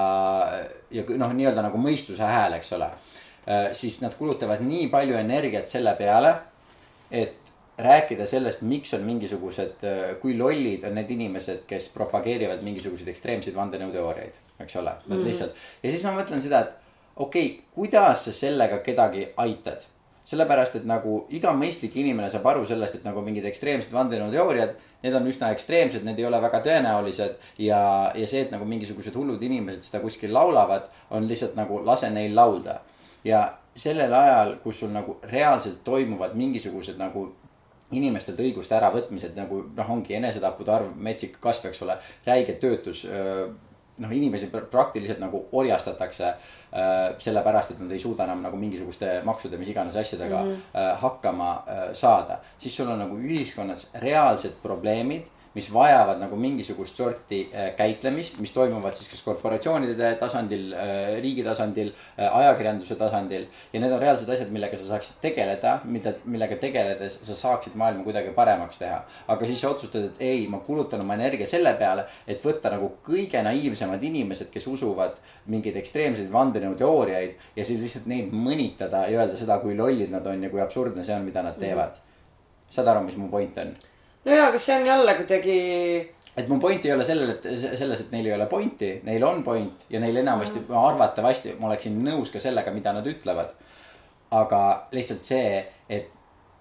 ja noh, nii-öelda nagu mõistuse hääl, eks ole. siis nad kulutavad nii palju energiat selle peale, et rääkida sellest, miks on mingisugused, kui lollid on need inimesed, kes propageerivad mingisuguseid ekstreemseid vandenõuteooriaid, eks ole, nad mm. lihtsalt. ja siis ma mõtlen seda, et okei okay,, kuidas sa sellega kedagi aitad sellepärast, et nagu iga mõistlik inimene saab aru sellest, et nagu mingid ekstreemsed vandenõuteooriad, need on üsna ekstreemsed, need ei ole väga tõenäolised ja, ja see, et nagu mingisugused hullud inimesed seda kuskil laulavad, on lihtsalt nagu lase neil laulda. ja sellel ajal, kus sul nagu reaalselt toimuvad mingisugused nagu inimestelt õiguste äravõtmised nagu noh, ongi enesetappude arv, metsik kasv, eks ole, räige töötus. noh, inimesi pra- praktiliselt nagu orjastatakse äh, sellepärast, et nad ei suuda enam nagu mingisuguste maksude, mis iganes asjadega mm -hmm. äh, hakkama äh, saada. siis sul on nagu ühiskonnas reaalsed probleemid mis vajavad nagu mingisugust sorti äh, käitlemist, mis toimuvad siis kas korporatsioonide tasandil äh,, riigi tasandil äh,, ajakirjanduse tasandil. ja need on reaalsed asjad, millega sa saaksid tegeleda, mida, millega tegeledes sa saaksid maailma kuidagi paremaks teha. aga siis sa otsustad, et ei, ma kulutan oma energia selle peale, et võtta nagu kõige naiivsemad inimesed, kes usuvad mingeid ekstreemseid vandenõuteooriaid ja siis lihtsalt neid mõnitada ja öelda seda, kui lollid nad on ja kui absurdne see on, mida nad teevad. saad aru, mis mu point on? No jaa, aga see on jälle kuidagi et mu point ei ole sellel, et selles, et neil ei ole pointi, neil on point ja neil enamasti arvatavasti ma oleksin nõus ka sellega, mida nad ütlevad. aga lihtsalt see, et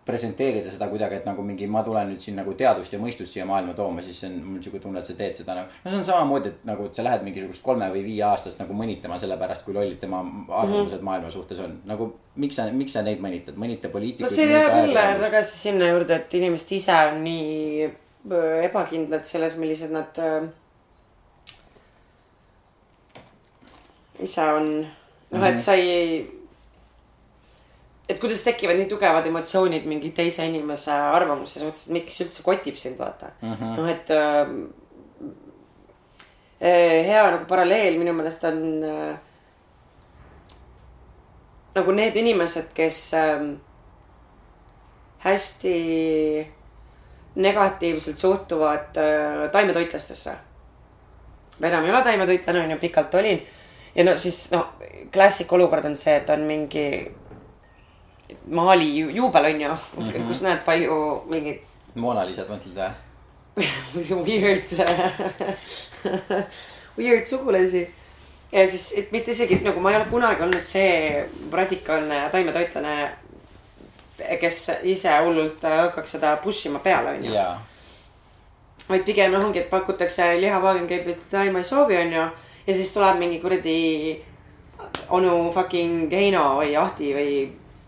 presenteerida seda kuidagi, et nagu mingi, ma tulen nüüd siin nagu teadust ja mõistust siia maailma tooma, siis see on mul siuke tunne, et sa teed seda nagu. no see on samamoodi, et nagu, et sa lähed mingisugust kolme või viie aastast nagu mõnitama selle pärast, kui lollid tema arvamused mm -hmm. maailma suhtes on. nagu miks sa, miks sa neid mõnitad, mõnita no poliitikuid. see jääb jälle tagasi sinna juurde, et inimesed ise on nii öö, ebakindlad selles, millised nad öö, ise on. noh, et sa ei, et kuidas tekivad nii tugevad emotsioonid mingi teise inimese arvamuse suhtes, et miks üldse kotib sind, vaata mm -hmm.. noh, et öö, öö, hea nagu paralleel minu meelest on öö, nagu need inimesed, kes ähm, hästi negatiivselt suhtuvad äh, taimetoitlastesse. ma enam ei ole taimetoitlane, onju, pikalt olin. ja no siis no klassik olukord on see, et on mingi Mali ju- juubel onju mm, -hmm. kus näed palju mingeid Mona Lisat mõtled või? weird weird sugulasi. ja siis, et mitte isegi nagu ma ei ole kunagi olnud see radikaalne taimetoitlane, kes ise hullult hakkaks seda push ima peale, onju. jaa, vaid pigem noh, ongi, et pakutakse lihavaagen käib, et taima ei soovi, onju. ja siis tuleb mingi kuradi onu fucking Heino või Ahti või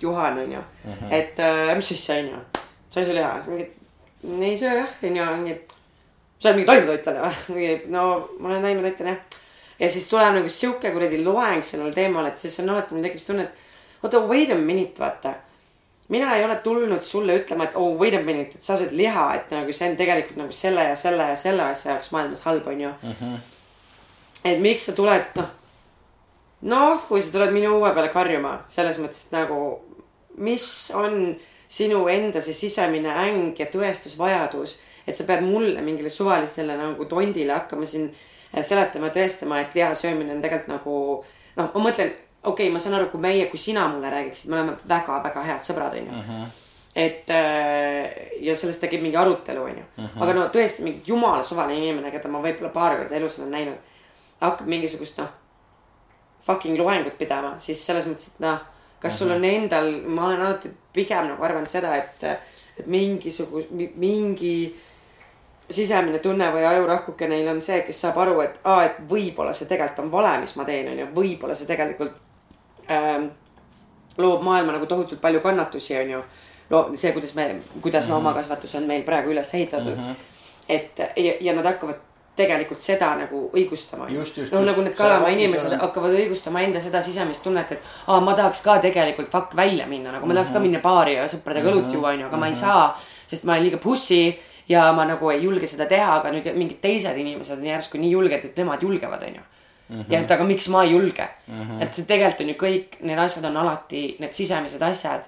Juhan, onju. et äh, mis asja, onju. sa ei söö liha, siis mingi, ei söö jah, onju, ongi. sa oled mingi taimetoitlane või? mingi, no ma olen taimetoitlane jah. ja siis tuleb nagu sihuke kuradi loeng sellel teemal, et siis on alati mul tekib see tunne, et oota, wait a minute, vaata mina ei ole tulnud sulle ütlema, et oh wait a minute, et sa sööd liha, et nagu see on tegelikult nagu selle ja selle ja selle asja jaoks maailmas halb, onju. et miks sa tuled, noh. noh, kui sa tuled minu õue peale karjuma, selles mõttes, et nagu, mis on sinu enda see sisemine äng ja tõestusvajadus, et sa pead mulle mingile suvalisele nagu tondile hakkama siin äh, seletama ja tõestama, et liha söömine on tegelikult nagu noh, ma mõtlen, okei okay,, ma saan aru, kui meie, kui sina mulle räägiksid, me oleme väga-väga head sõbrad, onju. et äh, ja sellest tekib mingi arutelu, onju. aga no tõesti mingi jumala suvaline inimene, keda ma võib-olla paar korda elus olen näinud, hakkab mingisugust noh, fucking loengut pidama, siis selles mõttes, et noh, kas sul on endal, ma olen alati pigem nagu arvanud seda, et, et mingisugune, mingi sisemine tunne või ajurakuke neil on see, kes saab aru, et aa, et võib-olla see tegelikult on vale, mis ma teen, onju, võib-olla see tegelikult ähm, loob maailma nagu tohutult palju kannatusi, onju. no see, kuidas me, kuidas Mhm. loomakasvatus on meil praegu üles ehitatud mm. -hmm. et ja, ja nad hakkavad tegelikult seda nagu õigustama. Noh, nagu need Kalamaa inimesed on- hakkavad õigustama enda seda sisemist tunnet, et aa, ma tahaks ka tegelikult fuck välja minna, nagu ma tahaks ka Mhm. minna baari ja sõpradega õlut juua, onju, aga ma ei saa, sest ma olen liiga pussy ja ma nagu ei julge seda teha, aga nüüd mingid teised inimesed on järsku nii julged, et nemad julgevad, onju. ja et aga miks ma ei julge mm, -hmm. et see tegelikult on ju kõik, need asjad on alati need sisemised asjad,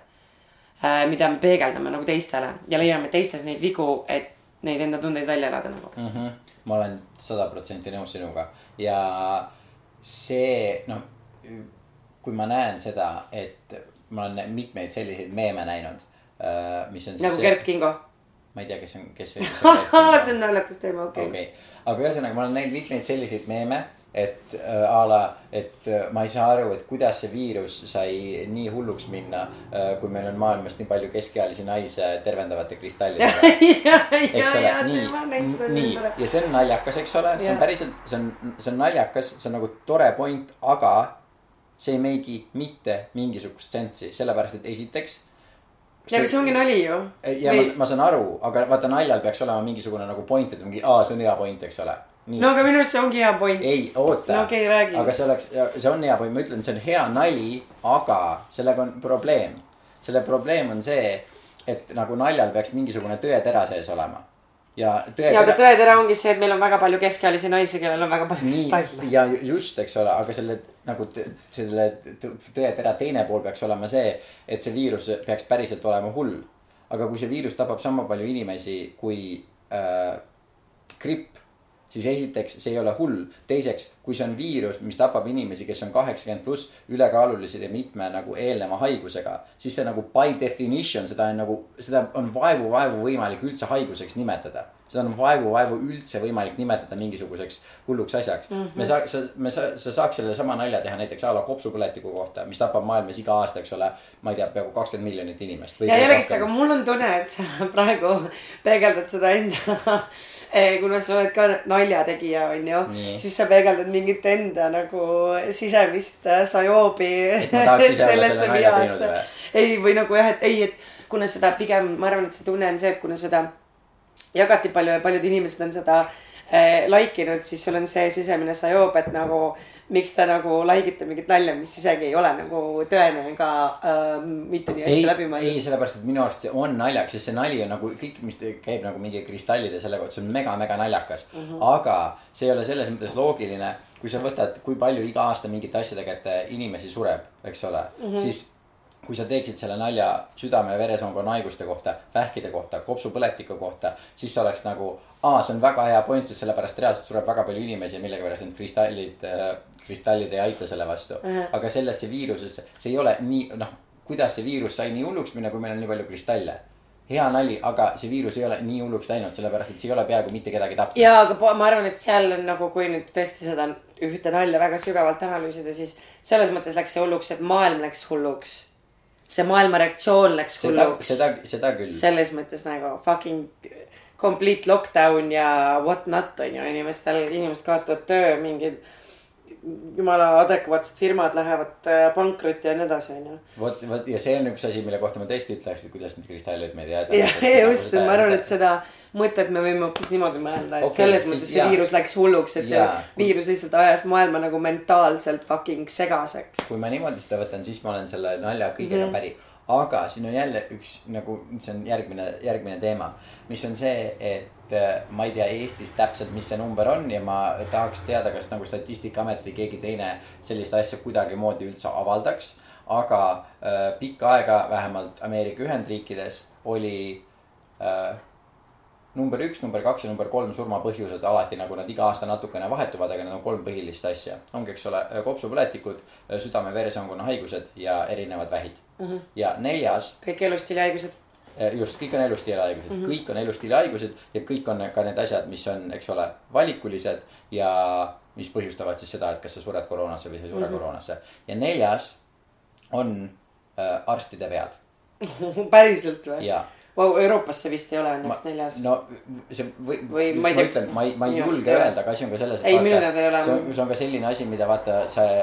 mida me peegeldame nagu teistele ja leiame teistes neid vigu, et neid enda tundeid välja elada nagu. mm. -hmm. Ma olen sada protsenti nõus sinuga. Ja see noh, kui ma näen seda, et ma olen mitmeid selliseid meeme näinud, mis on nagu Gerd Kingo. ma ei tea, kes on, kes see on naljakas teema, okei. Okei, aga ühesõnaga ma olen näinud mitmeid selliseid meeme, et äh, a la, et äh, ma ei saa aru, et kuidas see viirus sai nii hulluks minna äh,, kui meil on maailmas nii palju keskealisi naisi tervendavate kristallidega. ja, eks ja, ole ja, see nii, nii ja see on naljakas, eks ole, see on päriselt, see on, see on naljakas, see on nagu tore point, aga see ei make'i mitte mingisugust sensi, sellepärast et esiteks ja aga see ongi nali ju. ja ma, ma saan aru, aga vaata naljal peaks olema mingisugune nagu point, et mingi, aa, see on hea point, eks ole. Nii no aga minu arust see ongi hea point. ei, oota No okei, räägi. aga see oleks, see on hea point, ma ütlen, see on hea nali, aga sellega on probleem. selle probleem on see, et nagu naljal peaks mingisugune tõetera sees olema. ja ja aga tõetera, tõetera ongi see, et meil on väga palju keskealisi naisi, kellel on väga palju nii staile. ja just, eks ole, aga selle nagu selle tõetera teine pool peaks olema see, et see viirus peaks päriselt olema hull. aga kui see viirus tapab sama palju inimesi kui äh, gripp, siis esiteks see ei ole hull, teiseks, kui see on viirus, mis tapab inimesi, kes on kaheksakümmend pluss ülekaalulised ja mitme nagu eelneva haigusega, siis see nagu by definition, seda on nagu, seda on vaevu-vaevu võimalik üldse haiguseks nimetada. seda on vaevu-vaevu üldse võimalik nimetada mingisuguseks hulluks asjaks mm. -hmm. me saa-, sa, me sa-, sa saaks sellesama nalja teha näiteks a la kopsupõletiku kohta, mis tapab maailmas iga aasta, eks ole, ma ei tea, peaaegu kakskümmend miljonit inimest. ja jällegist, aga mul on tunne, et sa praegu peegeldad seda enda. Kuna sa oled ka naljategija, onju, Nii. siis sa peegeldad mingit enda nagu sisemist äh, sajoobi Et ma tahaks ise olla selle nalja teinud või? ei, või nagu jah, et ei, et kuna seda pigem, ma arvan, et see tunne on see, et kuna seda jagati palju ja paljud inimesed on seda äh, like inud, siis sul on see sisemine sajoob, et nagu miks te nagu like ite mingit nalja, mis isegi ei ole nagu tõene ega äh, mitte nii hästi ei läbi, mõeldud. ei, sellepärast, et minu arust see on naljakas, sest see nali on nagu kõik, mis käib nagu mingi kristallide selle kohta, see on mega-mega naljakas mm. -hmm. aga see ei ole selles mõttes loogiline, kui sa võtad, kui palju iga aasta mingite asjadega, et inimesi sureb, eks ole mm. -hmm. siis kui sa teeksid selle nalja südame ja veresoonkonna haiguste kohta, vähkide kohta, kopsupõletiku kohta, siis see oleks nagu, aa, see on väga hea point, sest sellepärast reaalselt sureb väga palju inimesi ja millegipärast need kristallid, kristallid ei aita selle vastu uh. -huh. aga sellesse viirusesse, see ei ole nii, noh, kuidas see viirus sai nii hulluks minna, kui meil on nii palju kristalle. hea nali, aga see viirus ei ole nii hulluks läinud, sellepärast et see ei ole peaaegu mitte kedagi tapnud. ja, aga ma arvan, et seal on nagu, kui nüüd tõesti seda ühte nalja väga sügavalt analüüsida, siis selles mõttes läks see hulluks, et maailm läks hulluks. See maailma reaktsioon läks seda, hulluks. seda, seda küll. selles mõttes nagu fucking complete lockdown ja what not on ju, inimestel, inimesed kaotavad töö, mingid jumala adekvaatsed firmad lähevad äh, pankrotti ja nii edasi, on ju. vot, vot ja see on üks asi, mille kohta ma tõesti ütleks, et kuidas need kristallid meid ei jah, just, ma arvan, et seda mõtet me võime hoopis niimoodi mõelda, et okay, selles mõttes see jaa. viirus läks hulluks, et see Jaa. viirus lihtsalt ajas maailma nagu mentaalselt fucking segaseks. kui ma niimoodi seda võtan, siis ma olen selle nalja kõigega mm -hmm. päri. aga siin on jälle üks nagu, see on järgmine, järgmine teema, mis on see, et äh, ma ei tea Eestis täpselt, mis see number on ja ma tahaks teada, kas nagu Statistikaamet või keegi teine sellist asja kuidagimoodi üldse avaldaks. aga äh, pikka aega vähemalt Ameerika Ühendriikides oli äh, number üks, number kaks ja number kolm surmapõhjused alati nagu nad iga aasta natukene vahetuvad, aga need on kolm põhilist asja. ongi, eks ole, kopsupõletikud, südame-veresoonkonna haigused ja erinevad vähid mm. -hmm. ja neljas, kõik elustiilihaigused. just kõik on elustiilihaigused mm, -hmm. kõik on elustiilihaigused ja kõik on ka need asjad, mis on, eks ole, valikulised ja mis põhjustavad siis seda, et kas sa sured koroonasse või sa ei sure mm -hmm. koroonasse. ja neljas on äh, arstide vead päriselt või? ja Vau, Euroopas see vist ei ole õnneks neljas. no see või, Või ma ei ma ütlen, ma ei, ma ei julge öelda, aga asi on ka selles, teada ei ole. see on, see on ka selline asi, mida vaata see.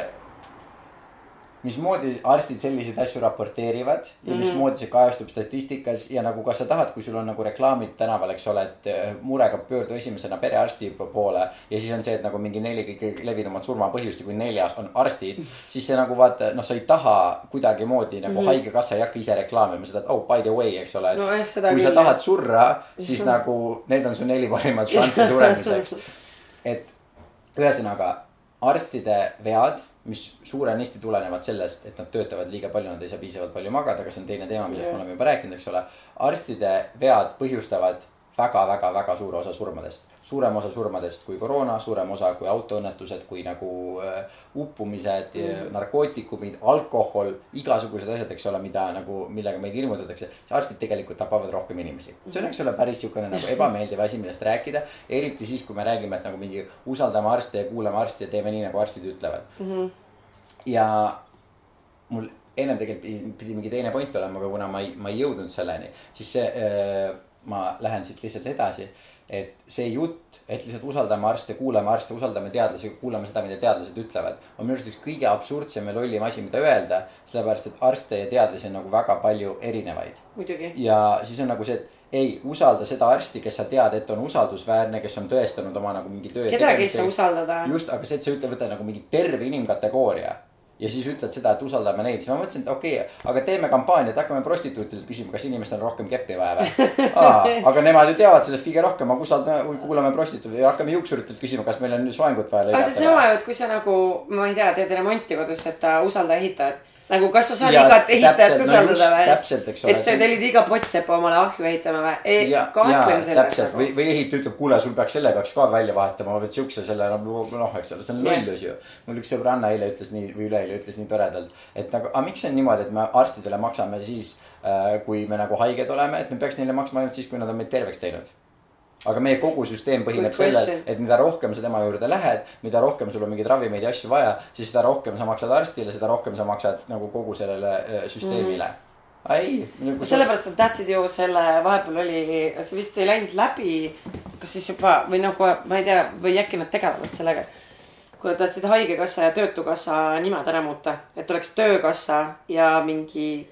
Mismoodi arstid selliseid asju raporteerivad ja mm Mhm. -hmm. mismoodi see kajastub statistikas ja nagu kas sa tahad, kui sul on nagu reklaamid tänaval, eks ole, et eh, murega pöördu esimesena perearsti poole. ja siis on see, et nagu mingi neli kõige levinumat surmapõhjust ja kui neljas on arstid, siis see nagu vaata, noh, sa ei taha kuidagimoodi nagu mm -hmm. haigekassa ei hakka ise reklaamima seda, et oh by the way, eks ole. Seda kui sa tahad surra, siis nagu need on su neli parimat šanssi suremiseks. et ühesõnaga arstide vead, mis suurenisti tulenevad sellest, et nad töötavad liiga palju, nad ei saa piisavalt palju magada, aga see on teine teema, millest Jah. me oleme juba rääkinud, eks ole. arstide vead põhjustavad väga-väga-väga suure osa surmadest. Suurem osa surmadest kui koroona, suurem osa kui autoõnnetused, kui nagu äh, uppumised mm., narkootikumid, alkohol, igasugused asjad, eks ole, mida nagu, millega meid hirmutatakse. arstid tegelikult tapavad rohkem inimesi. see on, eks ole, päris siukene nagu ebameeldiv asi, millest rääkida. eriti siis, kui me räägime, et nagu mingi usaldame arste ja kuulame arsti ja teeme nii, nagu arstid ütlevad mm. -hmm. ja mul ennem tegelikult pidi- pidi mingi teine point olema, aga kuna ma ei, ma ei jõudnud selleni, siis see äh, ma lähen siit lihtsalt edasi. Et see jutt, et lihtsalt usaldame arste, kuulame arste, usaldame teadlasi, kuulame seda, mida teadlased ütlevad. on minu arust üks kõige absurdsem ja lollim asi, mida öelda, sellepärast et arste ja teadlasi on nagu väga palju erinevaid ja siis on nagu see, et ei usalda seda arsti, kes sa tead, et on usaldusväärne, kes on tõestanud oma nagu mingi töö. kedagi ei saa usaldada. just, aga see, et sa ütled, võta nagu mingi terve inimkategooria ja siis ütled seda, et usaldame neid, siis ma mõtlesin, et okei okay,, aga teeme kampaaniat, hakkame prostituutidelt küsima, kas inimestel on rohkem keppi vaja või. aga nemad ju teavad sellest kõige rohkem, aga usaldame, kuulame prostituute ja hakkame juuksuritelt küsima, kas meil on soengut vaja aga see on sama ju, et kui sa nagu, ma ei tea, teed remonti kodus, et usalda ehitajat. nagu, kas sa saad Ja igat ehitajat no usaldada just, või? täpselt, eks ole, et sa tellid iga pottsepa omale ahju ehitama või? ja, kahtlen ja selles täpselt või, või ehitaja ütleb, kuule, sul peaks selle peaks ka välja vahetama, vot siukse selle noh, eks ole, see on lollus ju. mul üks sõbranna eile ütles nii või üleeile ütles nii toredalt, et nagu, aga miks see on niimoodi, et me arstidele maksame siis, kui me nagu haiged oleme, et me peaks neile maksma ainult siis, kui nad on meid terveks teinud aga meie kogu süsteem põhineb sellel et mida rohkem sa tema juurde lähed, mida rohkem sul on mingeid ravimeid ja asju vaja, siis seda rohkem sa maksad arstile, seda rohkem sa maksad nagu kogu sellele süsteemile mm.. ei. nagu sellepärast nad tahtsid ju selle, vahepeal oli, see vist ei läinud läbi, kas siis juba või nagu ma ei tea, või äkki nad tegelevad sellega. kui nad tahtsid Haigekassa ja Töötukassa nimed ära muuta, et oleks Töökassa ja mingi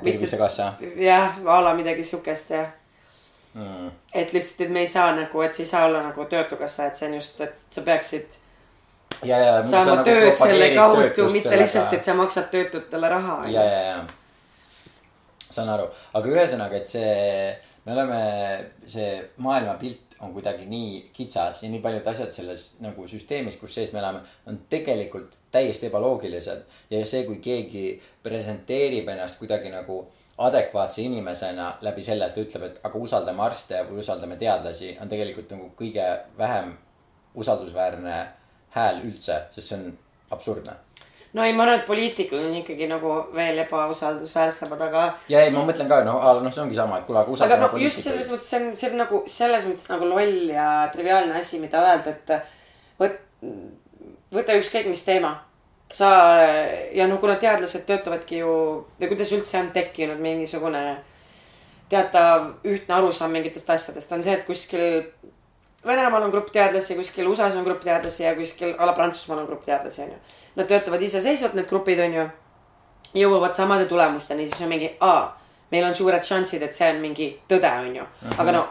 tervisekassa jah, a la midagi siukest ja mm.. et lihtsalt, et me ei saa nagu, et see ei saa olla nagu Töötukassa, et see on just, et sa peaksid ja, ja. saama tööd selle kaudu, mitte lihtsalt, et sa maksad töötutele raha. ja, ja, ja. saan aru, aga ühesõnaga, et see, me oleme, see maailmapilt on kuidagi nii kitsas ja nii paljud asjad selles nagu süsteemis, kus sees me elame, on tegelikult täiesti ebaloogilised. ja see, kui keegi presenteerib ennast kuidagi nagu adekvaatse inimesena läbi selle, et ta ütleb, et aga usaldame arste või usaldame teadlasi, on tegelikult nagu kõige vähem usaldusväärne hääl üldse, sest see on absurdne no ei, ma arvan, et poliitikud on ikkagi nagu veel ebausaldusväärsemad, aga ja ei, ma mõtlen ka, noh, noh, see ongi sama, et kuule, aga aga usaldame no just selles mõttes, see on, see on nagu selles mõttes nagu loll ja triviaalne asi, mida öelda, et võt-, võta ükskõik mis teema. Sa ja no kuna teadlased töötavadki ju või kuidas üldse on tekkinud mingisugune teatav ühtne arusaam mingitest asjadest, on see, et kuskil Venemaal on grupp teadlasi, kuskil USA-s on grupp teadlasi ja kuskil a la Prantsusmaal on grupp teadlasi, onju. Nad töötavad iseseisvalt, need grupid, onju jõuavad samade tulemusteni, siis on mingi, aa, meil on suured šansid, et see on mingi tõde, onju. aga no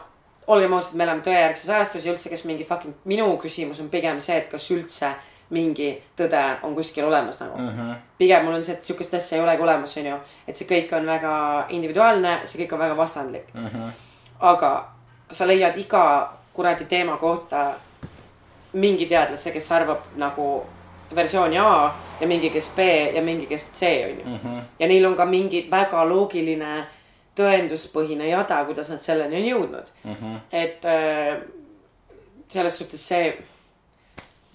olgem ausad, me elame tõejärgses ajastus ja üldse, kes mingi fucking, minu küsimus on pigem see, et kas üldse mingi tõde on kuskil olemas nagu mm. -hmm. pigem mul on see, et sihukest asja ei olegi olemas, onju. et see kõik on väga individuaalne, see kõik on väga vastandlik mm. -hmm. aga sa leiad iga kuradi teema kohta mingi teadlase, kes arvab nagu versiooni A ja mingi, kes B ja mingi, kes C on ju. ja neil on ka mingi väga loogiline tõenduspõhine jada, kuidas nad selleni on jõudnud mm. -hmm. et äh, selles suhtes see,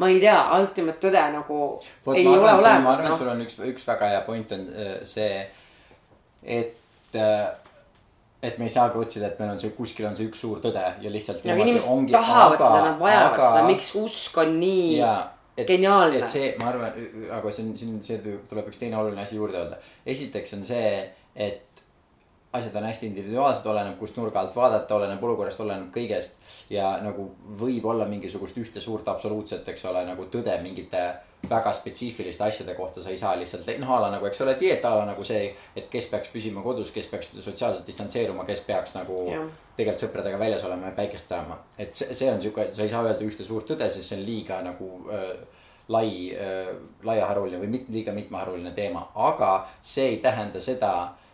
ma ei tea, ultimate tõde nagu vot ei ma ole arvan, ma olemas arvan, et noh sul on üks, üks väga hea point on äh, see, et äh, et me ei saagi otsida, et meil on see, kuskil on see üks suur tõde ja lihtsalt. nagu inimesed tahavad seda, nad vajavad aga... seda, miks usk on nii ja et, geniaalne et see, ma arvan, aga see on, siin, see tuleb üks teine oluline asi juurde öelda. esiteks on see, et asjad on hästi individuaalsed, oleneb kust nurga alt vaadata, oleneb olukorrast, oleneb kõigest. ja nagu võib olla mingisugust ühte suurt absoluutset, eks ole, nagu tõde mingite väga spetsiifiliste asjade kohta sa ei saa lihtsalt, noh a la nagu, eks ole, dieet a la nagu see, et kes peaks püsima kodus, kes peaks sotsiaalselt distantseeruma, kes peaks nagu Jah. tegelikult sõpradega väljas olema ja päikest tajama. et see, see on sihuke, sa ei saa öelda ühte suurt tõde, sest see on liiga nagu äh, lai äh,, laiaharuline või mit, liiga mitmeharuline teema, aga see ei tähenda seda,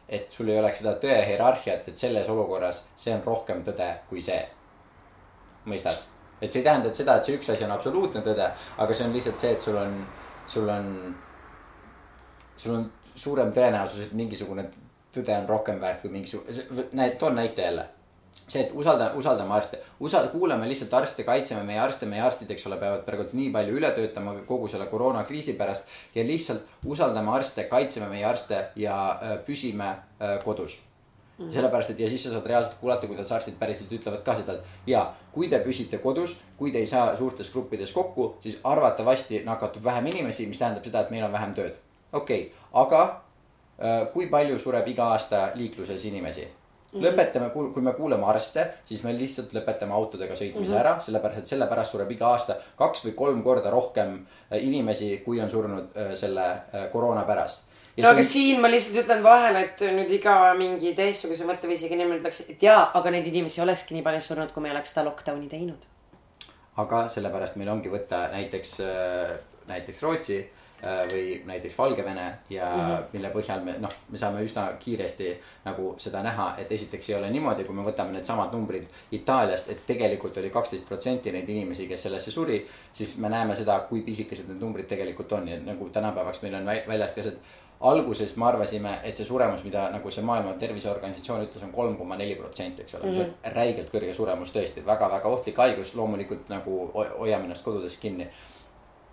et sul ei oleks seda tõe hierarhiat, et selles olukorras see on rohkem tõde kui see. mõistad? et see ei tähenda, et seda, et see üks asi on absoluutne tõde, aga see on lihtsalt see, et sul on, sul on, sul on suurem tõenäosus, et mingisugune tõde on rohkem väärt kui mingisugune, näed, toon näite jälle see, et usalda, usaldame arste, usa-, kuulame lihtsalt arste, kaitseme meie arste, meie arstid, eks ole, peavad praegu nii palju üle töötama kogu selle koroonakriisi pärast. ja lihtsalt usaldame arste, kaitseme meie arste ja äh, püsime äh, kodus mm. -hmm. sellepärast, et ja siis sa saad reaalselt kuulata, kuidas arstid päriselt ütlevad ka seda, et ja kui te püsite kodus, kui te ei saa suurtes gruppides kokku, siis arvatavasti nakatub vähem inimesi, mis tähendab seda, et meil on vähem tööd. okei okay,, aga äh, kui palju sureb iga aasta liikluses inimesi? lõpetame, kui me kuuleme arste, siis me lihtsalt lõpetame autodega sõitmise mm -hmm. ära, sellepärast et selle pärast sureb iga aasta kaks või kolm korda rohkem äh, inimesi, kui on surnud äh, selle äh, koroona pärast. no aga siin ma lihtsalt ütlen vahele, et nüüd iga mingi teistsuguse mõtteviisiga inimene ütleks, et jaa, aga neid inimesi olekski nii palju surnud, kui me ei oleks seda lockdown'i teinud. aga sellepärast meil ongi võtta näiteks, näiteks Rootsi või näiteks Valgevene ja mm -hmm. mille põhjal me noh, me saame üsna kiiresti nagu seda näha, et esiteks ei ole niimoodi, kui me võtame needsamad numbrid Itaaliast, et tegelikult oli kaksteist protsenti neid inimesi, kes sellesse suri. siis me näeme seda, kui pisikesed need numbrid tegelikult on ja nagu tänapäevaks meil on vä- väljas ka see, et alguses me arvasime, et see suremus, mida nagu see Maailma Terviseorganisatsioon ütles on, kolm koma neli protsenti, eks ole mm, -hmm. see on räigelt kõrge suremus tõesti väga,, väga-väga ohtlik haigus, loomulikult nagu ho- hoiame ennast kodudes kinni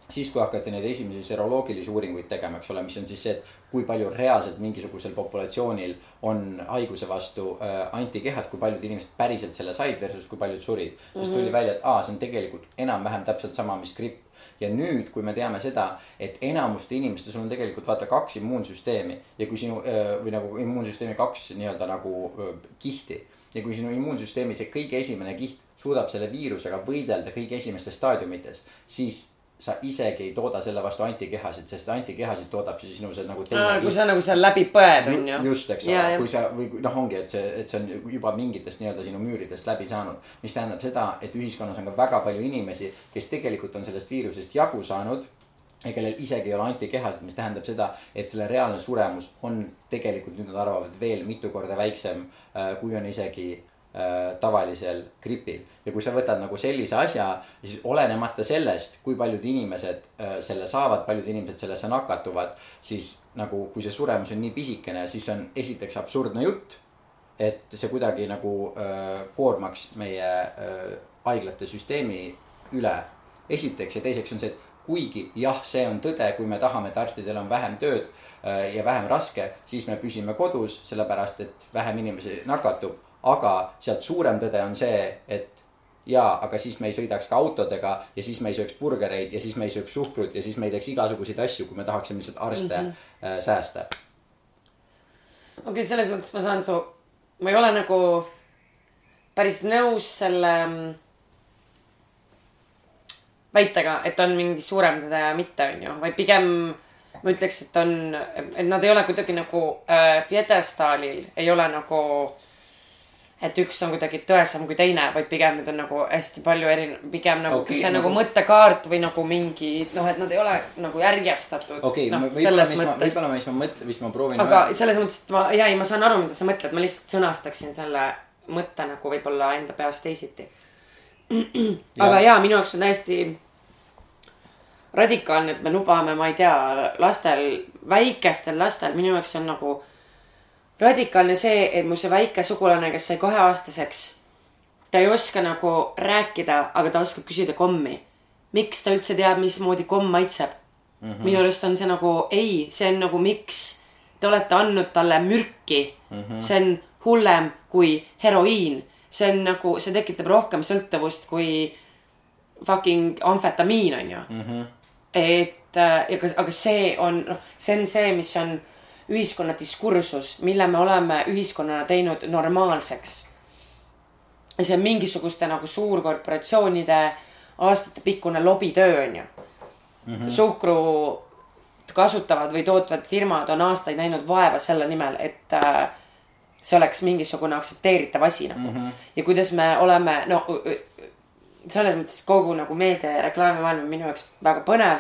siis, kui hakati neid esimesi seroloogilisi uuringuid tegema, eks ole, mis on siis see, et kui palju reaalselt mingisugusel populatsioonil on haiguse vastu äh, antikehad, kui paljud inimesed päriselt selle said versus kui paljud surid mm. -hmm. siis tuli välja, et aa, see on tegelikult enam-vähem täpselt sama, mis gripp. ja nüüd, kui me teame seda, et enamuste inimeste, sul on tegelikult vaata kaks immuunsüsteemi ja kui sinu äh, või nagu immuunsüsteemi kaks nii-öelda nagu äh, kihti ja kui sinu immuunsüsteemi see kõige esimene kiht suudab selle viirusega võidelda kõige esimestes staadiumites, siis sa isegi ei tooda selle vastu antikehasid, sest antikehasid toodab siis sinu see nagu teine kui sa nagu seal läbi põed, on ju. just, eks ole, kui sa või noh, ongi, et see, et see on juba mingitest nii-öelda sinu müüridest läbi saanud. mis tähendab seda, et ühiskonnas on ka väga palju inimesi, kes tegelikult on sellest viirusest jagu saanud ja kellel isegi ei ole antikehasid, mis tähendab seda, et selle reaalne suremus on tegelikult, nüüd nad arvavad, veel mitu korda väiksem, kui on isegi äh, tavalisel gripil. ja kui sa võtad nagu sellise asja, siis olenemata sellest, kui paljud inimesed äh, selle saavad, paljud inimesed sellesse nakatuvad, siis nagu, kui see suremus on nii pisikene, siis on esiteks absurdne jutt. et see kuidagi nagu äh, koormaks meie äh, haiglate süsteemi üle. esiteks ja teiseks on see, et kuigi jah, see on tõde, kui me tahame, et arstidel on vähem tööd äh, ja vähem raske, siis me püsime kodus, sellepärast et vähem inimesi nakatub. Aga sealt suurem tõde on see, et jaa, aga siis me ei sõidaks ka autodega ja siis me ei sööks burgereid ja siis me ei sööks suhkrut ja siis me ei teeks igasuguseid asju, kui me tahaksime lihtsalt arste mm -hmm. säästa. okei okay,, selles mõttes ma saan su, ma ei ole nagu päris nõus selle mm, väitega, et on mingi suurem tõde ja mitte, on ju, vaid pigem ma ütleks, et on, et nad ei ole kuidagi nagu äh, pjedestaalil, ei ole nagu, et üks on kuidagi tõesam kui teine, vaid pigem need on nagu hästi palju eri-, pigem nagu okay, see nagu, nagu- mõttekaart või nagu mingi noh, et nad ei ole nagu järjestatud. okei okay, no,, võib-olla, mis ma, võib-olla, mis ma mõtlen, mis ma proovin. aga selles mõttes, et ma, ja ei, ma saan aru, mida sa mõtled, ma lihtsalt sõnastaksin selle mõtte nagu võib-olla enda peas teisiti. aga ja minu jaoks on täiesti radikaalne, et me lubame, ma ei tea, lastel, väikestel lastel, minu jaoks on nagu radikaalne see, et mu see väike sugulane, kes sai kaheaastaseks, ta ei oska nagu rääkida, aga ta oskab küsida kommi. miks ta üldse teab, mismoodi komm maitseb mm? -hmm. minu arust on see nagu ei, see on nagu miks te olete andnud talle mürki mm. -hmm. see on hullem kui heroiin, see on nagu, see tekitab rohkem sõltuvust kui fucking amfetamiin on ju mm. -hmm. et äh, aga, aga see on, noh, see on see, mis on ühiskonna diskursus, mille me oleme ühiskonnana teinud normaalseks. see on mingisuguste nagu suurkorporatsioonide aastatepikkune lobitöö on ju mm -hmm.. suhkru kasutavad või tootvad firmad on aastaid näinud vaeva selle nimel, et äh, see oleks mingisugune aktsepteeritav asi nagu mm. -hmm. ja kuidas me oleme, no selles mõttes kogu nagu meedia ja reklaamimaailm on minu jaoks väga põnev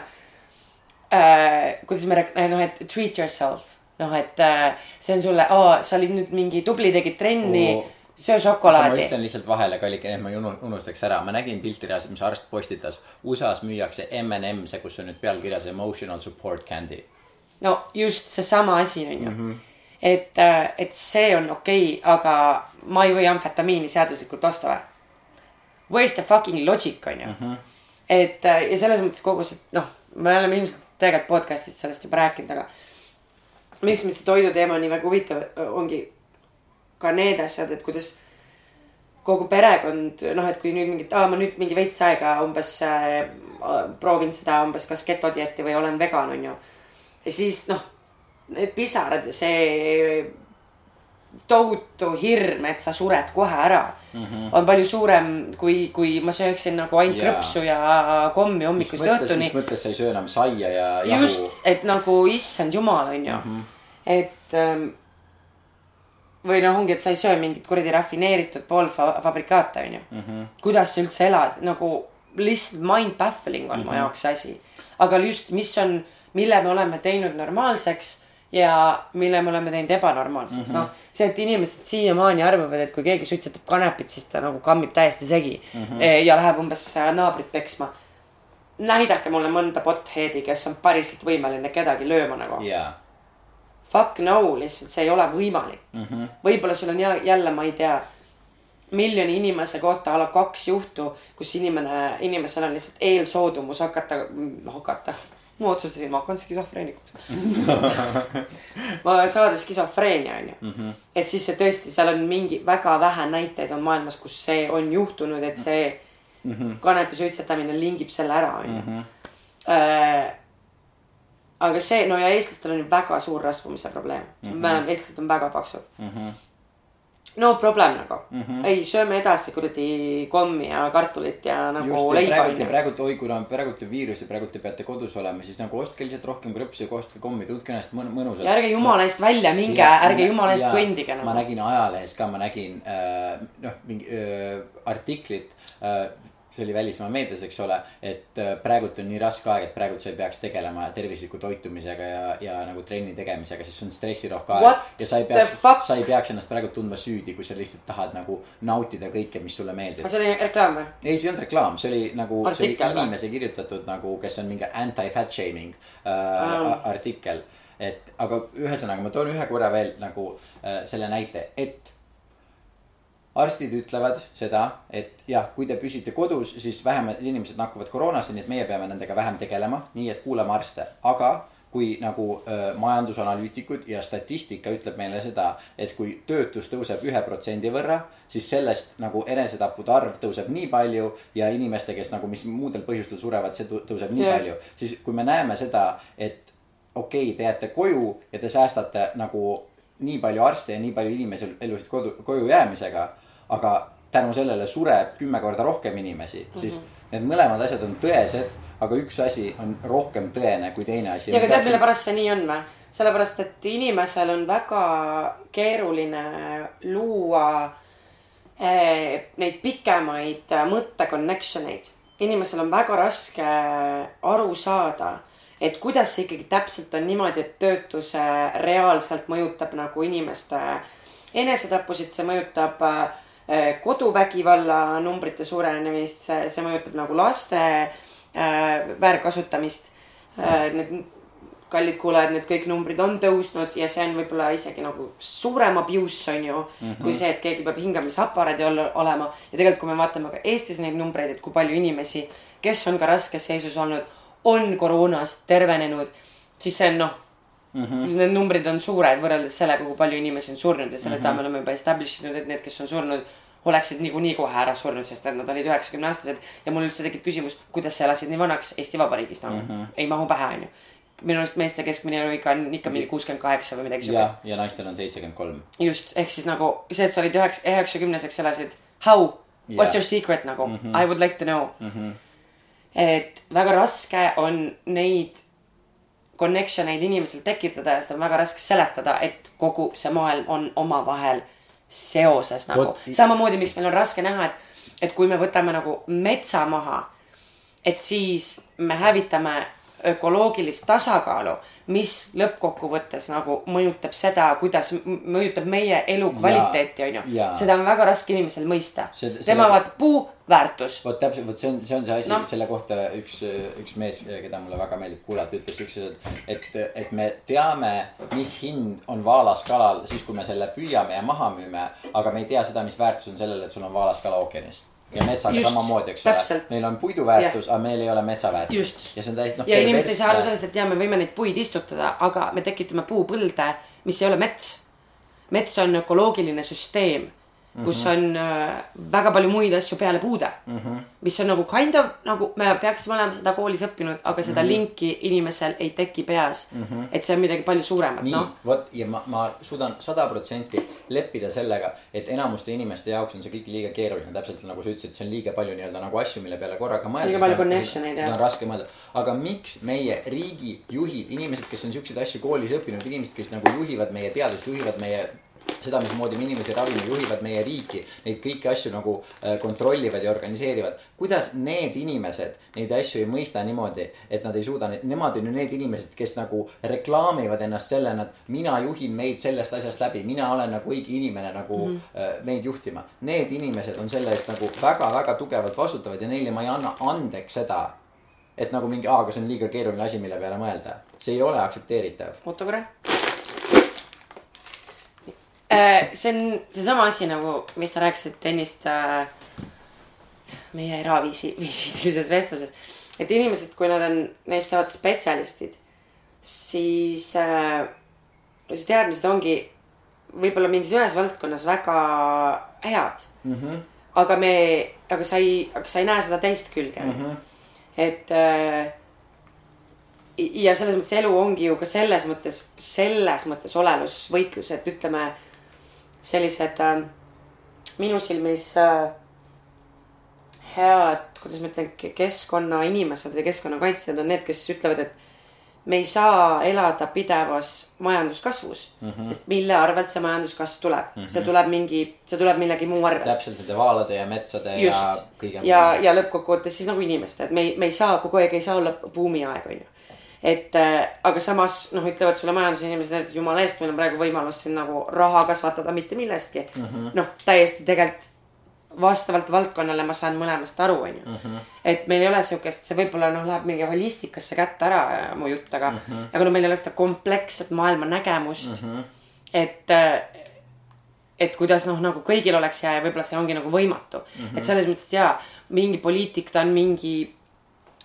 äh,. kuidas me, noh, et treat yourself, noh, et äh, see on sulle, sa olid nüüd mingi tubli, tegid trenni oh., söö ma šokolaadi. ütlen lihtsalt vahele, kallike, et ma ei unu- unustaks ära, ma nägin pilti reaalselt, mis arst postitas. USA-s müüakse M&M-se, kus on nüüd peal kirjas emotional support candy. no just seesama asi on ju mm. -hmm. et, et see on okei okay,, aga ma ei või amfetamiini seaduslikult osta või? Where's the fucking logic on ju mm. -hmm. et äh, ja selles mõttes kogu see, noh, me oleme ilmselt tegelikult podcast'is sellest juba rääkinud, aga miks mind see toiduteema nii väga huvitav ongi ka need asjad, et kuidas kogu perekond, noh, et kui nüüd mingit, aa, ma nüüd mingi veits aega umbes äh, proovin seda umbes kas getodieeti või olen vegan, onju. ja siis noh, need pisarad ja see tohutu hirm, et sa sured kohe ära mm, -hmm. on palju suurem kui, kui ma sööksin nagu ainult Jaa. krõpsu ja kommi hommikust õhtuni mis. mõttes sa ei söö enam saia ja jahu? just, et nagu issand jumal, onju mm. -hmm. et ähm, või noh, ongi, et sa ei söö mingit kuradi rafineeritud poolfabrikaate, onju. Mhm. kuidas sa üldse elad, nagu lihtsalt mind baffling on mm -hmm. mu jaoks see asi. aga just, mis on, mille me oleme teinud normaalseks ja mille me oleme teinud ebanormaalseks mm, -hmm. noh. see, et inimesed siiamaani arvavad, et kui keegi suitsetab kanepit, siis ta nagu kammib täiesti segi mm -hmm. ja läheb umbes äh, naabrit peksma. näidake mulle mõnda bothead'i, kes on päriselt võimeline kedagi lööma nagu. jaa, Fuck no, lihtsalt see ei ole võimalik mm -hmm.. võib-olla sul on ja, jälle, ma ei tea, miljoni inimese kohta a la kaks juhtu, kus inimene, inimesel on lihtsalt eelsoodumus hakata, hakata. Ma otsustasin, ma hakkan skisofreenikuks. ma saada skisofreenia, onju. et siis see tõesti, seal on mingi väga vähe näiteid on maailmas, kus see on juhtunud, et see mm -hmm. kanepi suitsetamine lingib selle ära, onju aga see, no ja eestlastel on ju väga suur rasvumise probleem mm. -hmm. me oleme, eestlased on väga paksud mm. -hmm. No probleem nagu mm. -hmm. ei, sööme edasi kuradi kommi ja kartulit ja nagu just leiba praegult ja praegult, oi kuna praegult on viirus ja praegult te peate kodus olema, siis nagu ostke lihtsalt rohkem krõpsu ja ostke kommi, tundke ennast mõn- mõnusalt. ja ärge jumala eest välja minge, ärge jumala eest kõndige ma nagu. nägin ajalehes ka, ma nägin äh, noh, mingi äh, artiklit äh,. See oli välismaa meedias, eks ole, et äh, praegult on nii raske aeg, et praegult sa ei peaks tegelema tervisliku toitumisega ja, ja nagu trenni tegemisega, sest see on stressirohke aeg ja sa ei peaks sa ei peaks ennast praegu tundma süüdi, kui sa lihtsalt tahad nagu nautida kõike, mis sulle meeldib see oli reklaam või? ei, see ei olnud reklaam, see oli nagu, see oli inimese kirjutatud nagu, kes on mingi anti-fat shaming äh, Aa. artikkel. et aga ühesõnaga ma toon ühe korra veel nagu äh, selle näite, et arstid ütlevad seda, et jah, kui te püsite kodus, siis vähemad inimesed nakkuvad koroonasse, nii et meie peame nendega vähem tegelema, nii et kuulame arste, aga kui nagu äh, majandusanalüütikud ja statistika ütleb meile seda, et kui töötus tõuseb ühe protsendi võrra, siis sellest nagu enesetappude arv tõuseb nii palju ja inimeste, kes nagu mis muudel põhjustel surevad, see tõ- tõuseb nii yeah. palju, siis kui me näeme seda, et okei okay,, te jääte koju ja te säästate nagu nii palju arste ja nii palju inimesi elusid kodu, koju jäämisega, aga tänu sellele sureb kümme korda rohkem inimesi, siis Mhm. need mõlemad asjad on tõesed, aga üks asi on rohkem tõene kui teine asi. ja aga tead, mille pärast see nii on või? sellepärast, et inimesel on väga keeruline luua eh, neid pikemaid eh, mõtte connection eid. inimesel on väga raske aru saada, et kuidas see ikkagi täpselt on niimoodi, et töötus eh, reaalselt mõjutab nagu inimeste enesetappusid, see mõjutab eh, koduvägivalla numbrite suurenemist, see mõjutab nagu laste äh, väärkasutamist äh,. Need kallid kuulajad, need kõik numbrid on tõusnud ja see on võib-olla isegi nagu suurem abuse on ju mm. -hmm. kui see, et keegi peab hingamisaparaadi olema ja tegelikult, kui me vaatame ka Eestis neid numbreid, et kui palju inimesi, kes on ka raskes seisus olnud, on koroonast tervenenud, siis see on noh mm. -hmm. Need numbrid on suured võrreldes sellega, kui palju inimesi on surnud ja selle mm -hmm. me oleme juba establish inud, et need, kes on surnud, oleksid niikuinii kohe ära surnud, sest et nad olid üheksakümne aastased ja mul üldse tekib küsimus, kuidas sa elasid nii vanaks Eesti Vabariigis nagu mm, -hmm. ei mahu pähe, onju. minu arust meeste keskmine eluiga on ikka mingi kuuskümmend kaheksa või midagi ja siukest., ja naistel on seitsekümmend kolm. just, ehk siis nagu see, et sa olid üheks, üheksakümneseks elasid, how, what's Jah. your secret nagu mm, -hmm. I would like to know mm. -hmm. et väga raske on neid connection eid inimesel tekitada ja seda on väga raske seletada, et kogu see maailm on omavahel seoses nagu Vot-. samamoodi, miks meil on raske näha, et, et kui me võtame nagu metsa maha, et siis me hävitame ökoloogilist tasakaalu, mis lõppkokkuvõttes nagu mõjutab seda, kuidas mõjutab meie elukvaliteeti, onju seda on väga raske inimesel mõista. Tema vaatab puu, väärtus. vot täpselt, vot see on, see on see asi no., selle kohta üks, üks mees, keda mulle väga meeldib kuulata, ütles siukse, et, et me teame, mis hind on vaalaskalal siis, kui me selle püüame ja maha müüme, aga me ei tea seda, mis väärtus on sellel, et sul on vaalaskala ookeanis. ja metsaga Just, samamoodi, eks ole täpselt., meil on puiduväärtus, aga meil ei ole metsaväärtust. Just. ja see on täiesti noh. ja inimesed ei saa aru sellest, et jaa, me võime neid puid istutada, aga me tekitame puupõlde, mis ei ole mets. mets on ökoloogiline süsteem. Kus on äh, väga palju muid asju peale puude mm. -hmm. mis on nagu kind of nagu me peaksime olema seda koolis õppinud, aga seda mm -hmm. linki inimesel ei teki peas mm. -hmm. et see on midagi palju suuremat, noh no., vot ja ma, ma suudan sada protsenti leppida sellega, et enamuste inimeste jaoks on see kõik liiga keeruline, täpselt nagu sa ütlesid, see on liiga palju nii-öelda nagu asju, mille peale korraga mõelda. Liiga palju connection eid, seda jah. on raske mõelda, aga miks meie riigijuhid, inimesed, kes on siukseid asju koolis õppinud, inimesed, kes nagu juhivad meie teadust, juhivad meie seda, mismoodi me inimesi ravime, juhivad meie riiki, neid kõiki asju nagu äh, kontrollivad ja organiseerivad. kuidas need inimesed neid asju ei mõista niimoodi, et nad ei suuda, nemad on ju need inimesed, kes nagu reklaamivad ennast sellena, et mina juhin meid sellest asjast läbi, mina olen nagu õige inimene nagu mm -hmm. meid juhtima. Need inimesed on selle eest nagu väga-väga tugevalt vastutavad ja neile ma ei anna andeks seda, et nagu mingi, aa, aga see on liiga keeruline asi, mille peale mõelda. see ei ole aktsepteeritav. oota korra. See on seesama asi nagu, mis sa rääkisid ennist äh, meie eraviisi, visiidilises vestluses. et inimesed, kui nad on, neist saavad spetsialistid, siis äh, see teadmised ongi võib-olla mingis ühes valdkonnas väga head mm. -hmm. aga me, aga sa ei, aga sa ei näe seda teist külge mm. -hmm. et äh, ja selles mõttes elu ongi ju ka selles mõttes, selles mõttes olelusvõitlus, et ütleme sellised äh, minu silmis äh, head, kuidas ma ütlen, keskkonnainimesed või keskkonnakaitsjad on need, kes ütlevad, et me ei saa elada pidevas majanduskasvus mm, -hmm. sest mille arvelt see majanduskasv tuleb mm, -hmm. see tuleb mingi, see tuleb millegi muu arvelt. täpselt nende vaalade ja metsade ja just kõige. ja, ja lõppkokkuvõttes siis nagu inimeste, et me ei, me ei saa kogu aeg ei saa olla buumiaeg, onju. Et äh, aga samas noh, ütlevad sulle majandusinimesed, et jumala eest, meil on praegu võimalus siin nagu raha kasvatada mitte millestki mm -hmm.. noh, täiesti tegelikult vastavalt valdkonnale ma saan mõlemast aru, onju. et meil ei ole siukest, see võib-olla noh, läheb mingi holistikasse kätte ära äh, mu jutt, aga mm, -hmm. aga no meil ei ole seda kompleksset maailmanägemust mm. -hmm. et äh, et kuidas noh, nagu kõigil oleks hea ja võib-olla see ongi nagu võimatu mm. -hmm. et selles mõttes jaa, mingi poliitik, ta on mingi,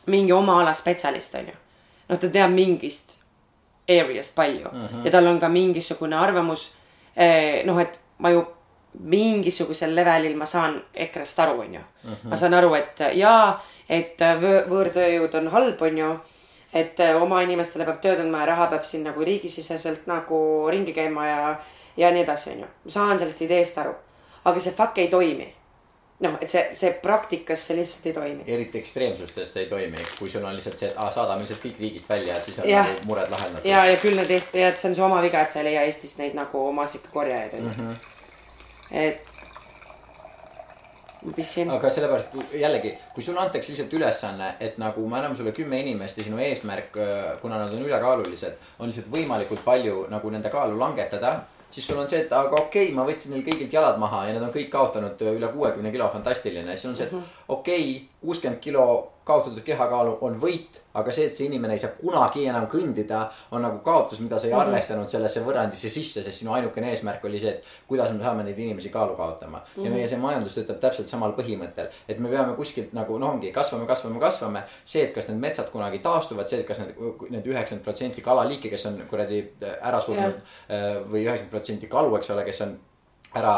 mingi oma ala spetsialist, onju. noh, ta teab mingist area'st palju mm -hmm. ja tal on ka mingisugune arvamus. noh, et ma ju mingisugusel levelil ma saan EKRE-st aru, onju. ma saan aru, et jaa, et võ- võõrtööjõud on halb, onju et äh, oma inimestele peab tööd andma ja raha peab siin nagu riigisiseselt nagu ringi käima ja, ja nii edasi, onju. ma saan sellest ideest aru. aga see fuck ei toimi. noh, et see, see praktikas see lihtsalt ei toimi. eriti ekstreemsustes ei toimi, kui sul on lihtsalt see, et aa, saadame lihtsalt kõik riigist välja ja siis on Jah. nagu mured lahendatud. ja, ja küll need Eesti, et see on su oma viga, et sa ei leia Eestist neid nagu maasikakorjajaid, onju. et. ma pissin. aga sellepärast jällegi, kui sulle antakse lihtsalt ülesanne, et nagu me anname sulle kümme inimest ja sinu eesmärk, kuna nad on ülekaalulised, on lihtsalt võimalikult palju nagu nende kaalu langetada. Siis sul on see, et aga okei okay,, ma võtsin neil kõigilt jalad maha ja nad on kõik kaotanud üle kuuekümne kilo, fantastiline. siis on see, et okei okay,, kuuskümmend kilo kaotatud kehakaalu on võit, aga see, et see inimene ei saa kunagi enam kõndida, on nagu kaotus, mida sa ei arvestanud sellesse võrrandisse sisse, sest sinu ainukene eesmärk oli see, et kuidas me saame neid inimesi kaalu kaotama mm. -hmm. ja meie see majandus töötab täpselt samal põhimõttel, et me peame kuskilt nagu noh, ongi kasvame, kasvame, kasvame. see, et kas need metsad kunagi taastuvad, see, et kas need, need üheksakümmend protsenti kalaliike, kes on kuradi ära surnud yeah. või üheksakümmend protsenti kalu, eks ole, kes on ära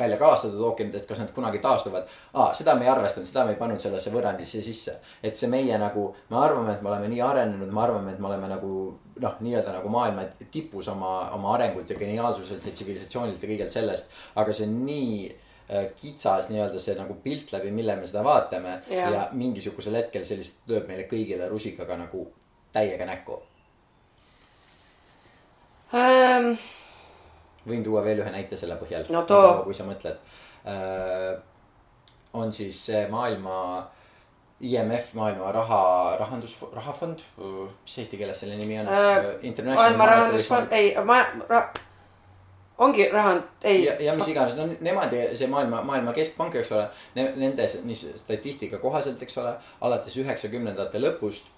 välja kalastatud ookeanidest, kas nad kunagi taastuvad ah,. seda me ei arvestanud, seda me ei pannud sellesse võrrandisse sisse. et see meie nagu, me arvame, et me oleme nii arenenud, me arvame, et me oleme nagu noh, nii-öelda nagu maailma tipus oma, oma arengult ja geniaalsuselt ja tsivilisatsioonilt ja kõigelt sellest. aga see on nii äh, kitsas nii-öelda see nagu pilt läbi, mille me seda vaatame ja, ja mingisugusel hetkel see lihtsalt lööb meile kõigile rusikaga nagu täiega näkku. Ähm, võin tuua veel ühe näite selle põhjal. No kui sa mõtled äh,. on siis see maailma, IMF, maailma raha, rahandus, rahafond, mis eesti keeles selle nimi on Äh, maailma rahandusfond, ei, ma, ra, ongi rahand, ei. ja, ja mis iganes, no nemad ja see maailma, maailma keskpank, eks ole ne,. Nende, mis statistika kohaselt, eks ole, alates üheksakümnendate lõpust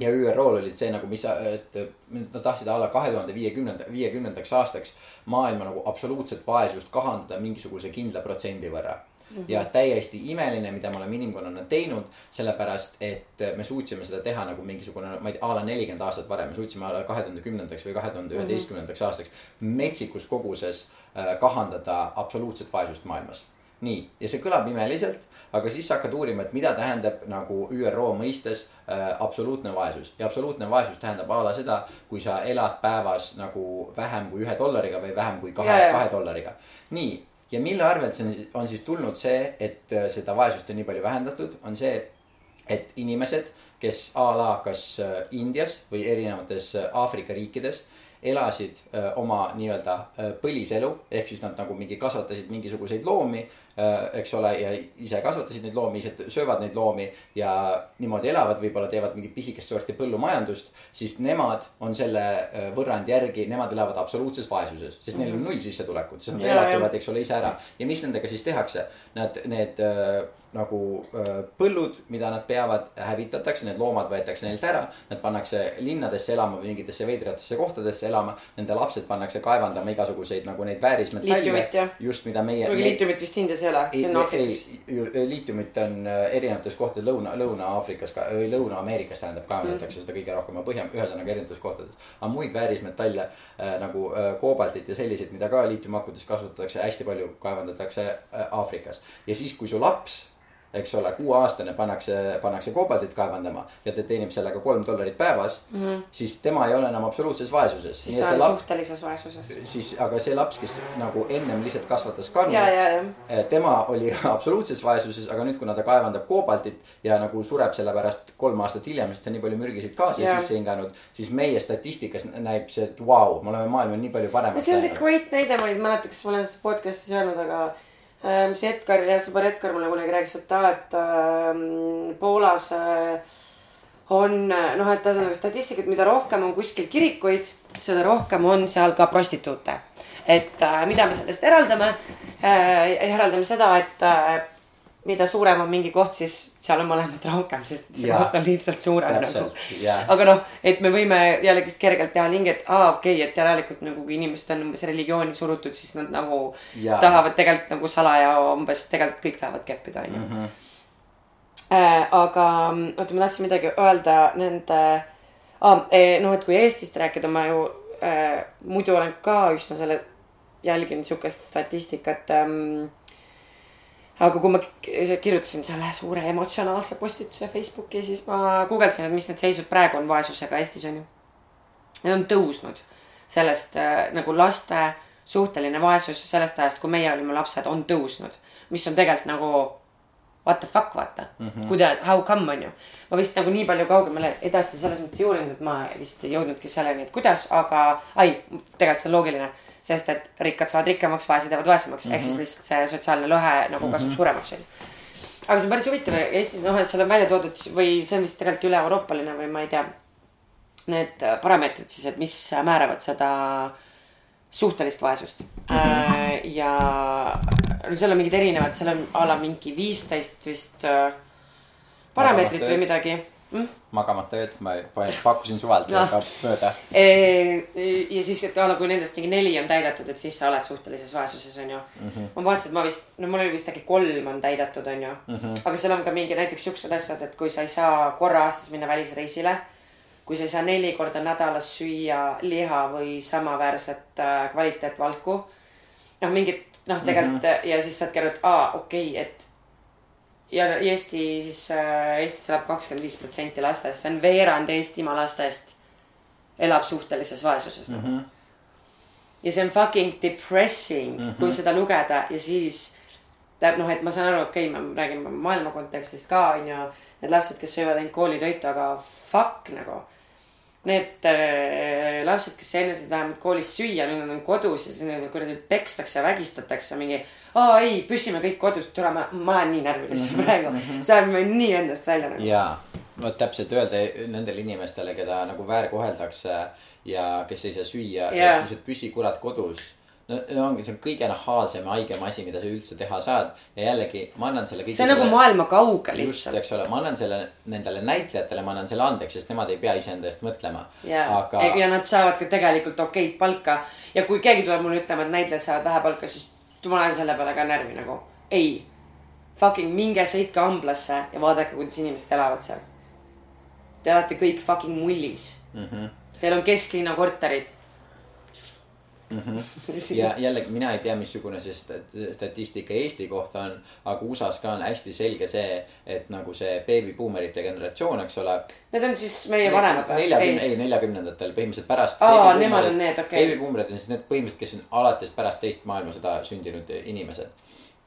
ja ÜRO-l olid see nagu, mis, et nad tahtsid alla kahe tuhande viiekümnenda, viiekümnendaks aastaks maailma nagu absoluutset vaesust kahandada mingisuguse kindla protsendi võrra mm. -hmm. ja täiesti imeline, mida me oleme inimkonnana teinud, sellepärast et me suutsime seda teha nagu mingisugune, ma ei tea, a la nelikümmend aastat varem, me suutsime a la kahe tuhande kümnendaks või kahe tuhande üheteistkümnendaks aastaks metsikus koguses äh, kahandada absoluutset vaesust maailmas nii, ja see kõlab imeliselt, aga siis sa hakkad uurima, et mida tähendab nagu ÜRO mõistes äh, absoluutne vaesus ja absoluutne vaesus tähendab a la seda, kui sa elad päevas nagu vähem kui ühe dollariga või vähem kui kahe, kahe dollariga. nii, ja mille arvelt see on, on siis tulnud see, et äh, seda vaesust on nii palju vähendatud, on see, et inimesed, kes a la kas äh, Indias või erinevates äh, Aafrika riikides elasid öö, oma nii-öelda põliselu, ehk siis nad nagu mingi kasvatasid mingisuguseid loomi, eks ole, ja ise kasvatasid neid loomi, ise söövad neid loomi ja niimoodi elavad, võib-olla teevad mingit pisikest sorti põllumajandust, siis nemad on selle öö, võrrandi järgi, nemad elavad absoluutses vaesuses, sest neil on null sissetulekut, sest nad Ja, elatuvad, eks ole, ise ära. ja mis nendega siis tehakse? Nad, need öö, nagu öö, põllud, mida nad peavad, hävitatakse, need loomad võetakse neilt ära, nad pannakse linnadesse elama või mingitesse veidratesse kohtadesse elama. Nende lapsed pannakse kaevandama igasuguseid nagu neid väärismetalle just, mida meie. liitiumit vist Indias ei ole, see on Aafrikas vist. ei, liitiumit on äh, erinevates kohtades Lõuna, Lõuna-Aafrikas ka või Lõuna-Ameerikas tähendab, kaevandatakse seda kõige rohkem ja põhja, ühesõnaga erinevates kohtades. aga muid väärismetalle äh, nagu äh, koobaltit ja selliseid, mida ka liitiumakudes kasutatakse, hästi palju kaevandatakse äh, Aafrikas. ja siis, kui su laps eks ole, kuueaastane pannakse, pannakse koobaltit kaevandama ja ta teenib sellega kolm dollarit päevas mm, -hmm. siis tema ei ole enam absoluutses vaesuses. siis ta on laps... suhtelises vaesuses. siis, aga see laps, kes nagu ennem lihtsalt kasvatas ja. Eh, tema oli absoluutses vaesuses, aga nüüd, kuna ta kaevandab koobaltit ja nagu sureb selle pärast kolm aastat hiljem, sest ta nii palju mürgiseid gaase sisse hinganud, siis meie statistikas näib see, et vau wow,, me oleme maailma nii palju paremaks see on see great näide, ma ei mäleta, kas ma olen seda podcast'is öelnud, aga ähm, see Edgar ja sõber Edgar mulle kunagi rääkis, et ta, et ähm, Poolas äh, on äh, noh, et ühesõnaga statistikat, mida rohkem on kuskil kirikuid, seda rohkem on seal ka prostituute. et äh, mida me sellest eraldame äh,, eraldame seda, et äh, mida suurem on mingi koht, siis seal on mõlemat rohkem, sest see Jaa. koht on lihtsalt suurem nagu aga noh, et me võime jällegist kergelt teha lingi, et aa, okei okay,, et järelikult nagu kui inimesed on umbes religiooni surutud, siis nad nagu Jaa. tahavad tegelikult nagu salaja umbes tegelikult kõik tahavad keppida, onju. Mhm. aga mm, oota, ma tahtsin midagi öelda nende ah,, noh, et kui Eestist rääkida, ma ju äh, muidu olen ka üsna selle, jälginud siukest statistikat ähm, aga kui ma kirjutasin selle suure emotsionaalse postituse Facebooki, siis ma guugeldasin, et mis need seisud praegu on vaesusega Eestis on ju. Need on tõusnud sellest äh, nagu laste suhteline vaesus sellest ajast, kui meie olime lapsed, on tõusnud, mis on tegelikult nagu what the fuck, vaata mm -hmm.. kuidas, how come on ju. ma vist nagu nii palju kaugemale edasi selles mõttes ei uurinud, et ma vist ei jõudnudki selleni, et kuidas, aga ai, tegelikult see on loogiline, sest et rikkad saavad rikkamaks, vaesed jäävad vaesemaks mm, -hmm. ehk siis lihtsalt see sotsiaalne lõhe nagu kasvab mm -hmm. suuremaks onju. aga see on päris huvitav Eestis noh, et seal on välja toodud või see on vist tegelikult üle-euroopaline või ma ei tea. Need parameetrid siis, et mis määravad seda suhtelist vaesust äh,. ja no seal on mingid erinevad, seal on a la mingi viisteist vist äh, parameetrit või midagi mm?. magamata ööd, ma pakkusin suvalt no. mööda. ja siis, et a la kui nendest mingi neli on täidetud, et siis sa oled suhtelises vaesuses, onju mm. -hmm. ma vaatasin, et ma vist, no mul oli vist äkki kolm on täidetud, onju mm. -hmm. aga seal on ka mingi näiteks siuksed asjad, et kui sa ei saa korra aastas minna välisreisile. kui sa ei saa neli korda nädalas süüa liha või samaväärset äh, kvaliteetvalku. noh, mingid noh, tegelikult mm -hmm. ja siis saad aru, et aa, okei okay,, et ja Eesti siis äh,, Eestis elab kakskümmend viis protsenti lastest, see on veerand Eestimaa lastest elab suhtelises vaesuses mm. -hmm. ja see on fucking depressing mm, -hmm. kui seda lugeda ja siis tähendab noh, et ma saan aru, okei okay,, me räägime maailma kontekstist ka onju. Need lapsed, kes söövad ainult koolitoitu, aga fuck nagu. Need äh, lapsed, kes enne said vähemalt koolis süüa, nüüd nad on kodus ja siis neid kuradi pekstakse ja vägistatakse mingi. aa ei, püsime kõik kodus, tule ma, ma olen nii närvilis praegu, see ajab nii endast välja nagu. jaa, vot täpselt öelda nendele inimestele, keda nagu väärkoheldakse ja kes ei saa süüa Jaa. et lihtsalt püsi kurat kodus. No, ongi, see on kõige nahaalsem ja haigem asi, mida sa üldse teha saad ja jällegi ma annan selle see on nagu maailma kauge just, lihtsalt. eks ole, ma annan selle nendele näitlejatele, ma annan selle andeks, sest nemad ei pea iseenda eest mõtlema. ja aga, ja nad saavad ka tegelikult okeid palka ja kui keegi tuleb mulle ütlema, et näitlejad saavad vähe palka, siis ma lähen selle peale ka närvi nagu. ei, fucking minge sõitke Amblasse ja vaadake, kuidas inimesed elavad seal. Te olete kõik fucking mullis mm. -hmm. Teil on kesklinna korterid mm. -hmm. ja jällegi mina ei tea, missugune see stat- statistika Eesti kohta on, aga USA-s ka on hästi selge see, et nagu see beebibuumerite generatsioon, eks ole. Need on siis meie vanemad või? neljakümne, ei neljakümnendatel põhimõtteliselt pärast. Aa, nemad on need, okei. beebibuumerid on siis need põhimõtteliselt, kes on alates pärast teist maailmasõda sündinud inimesed.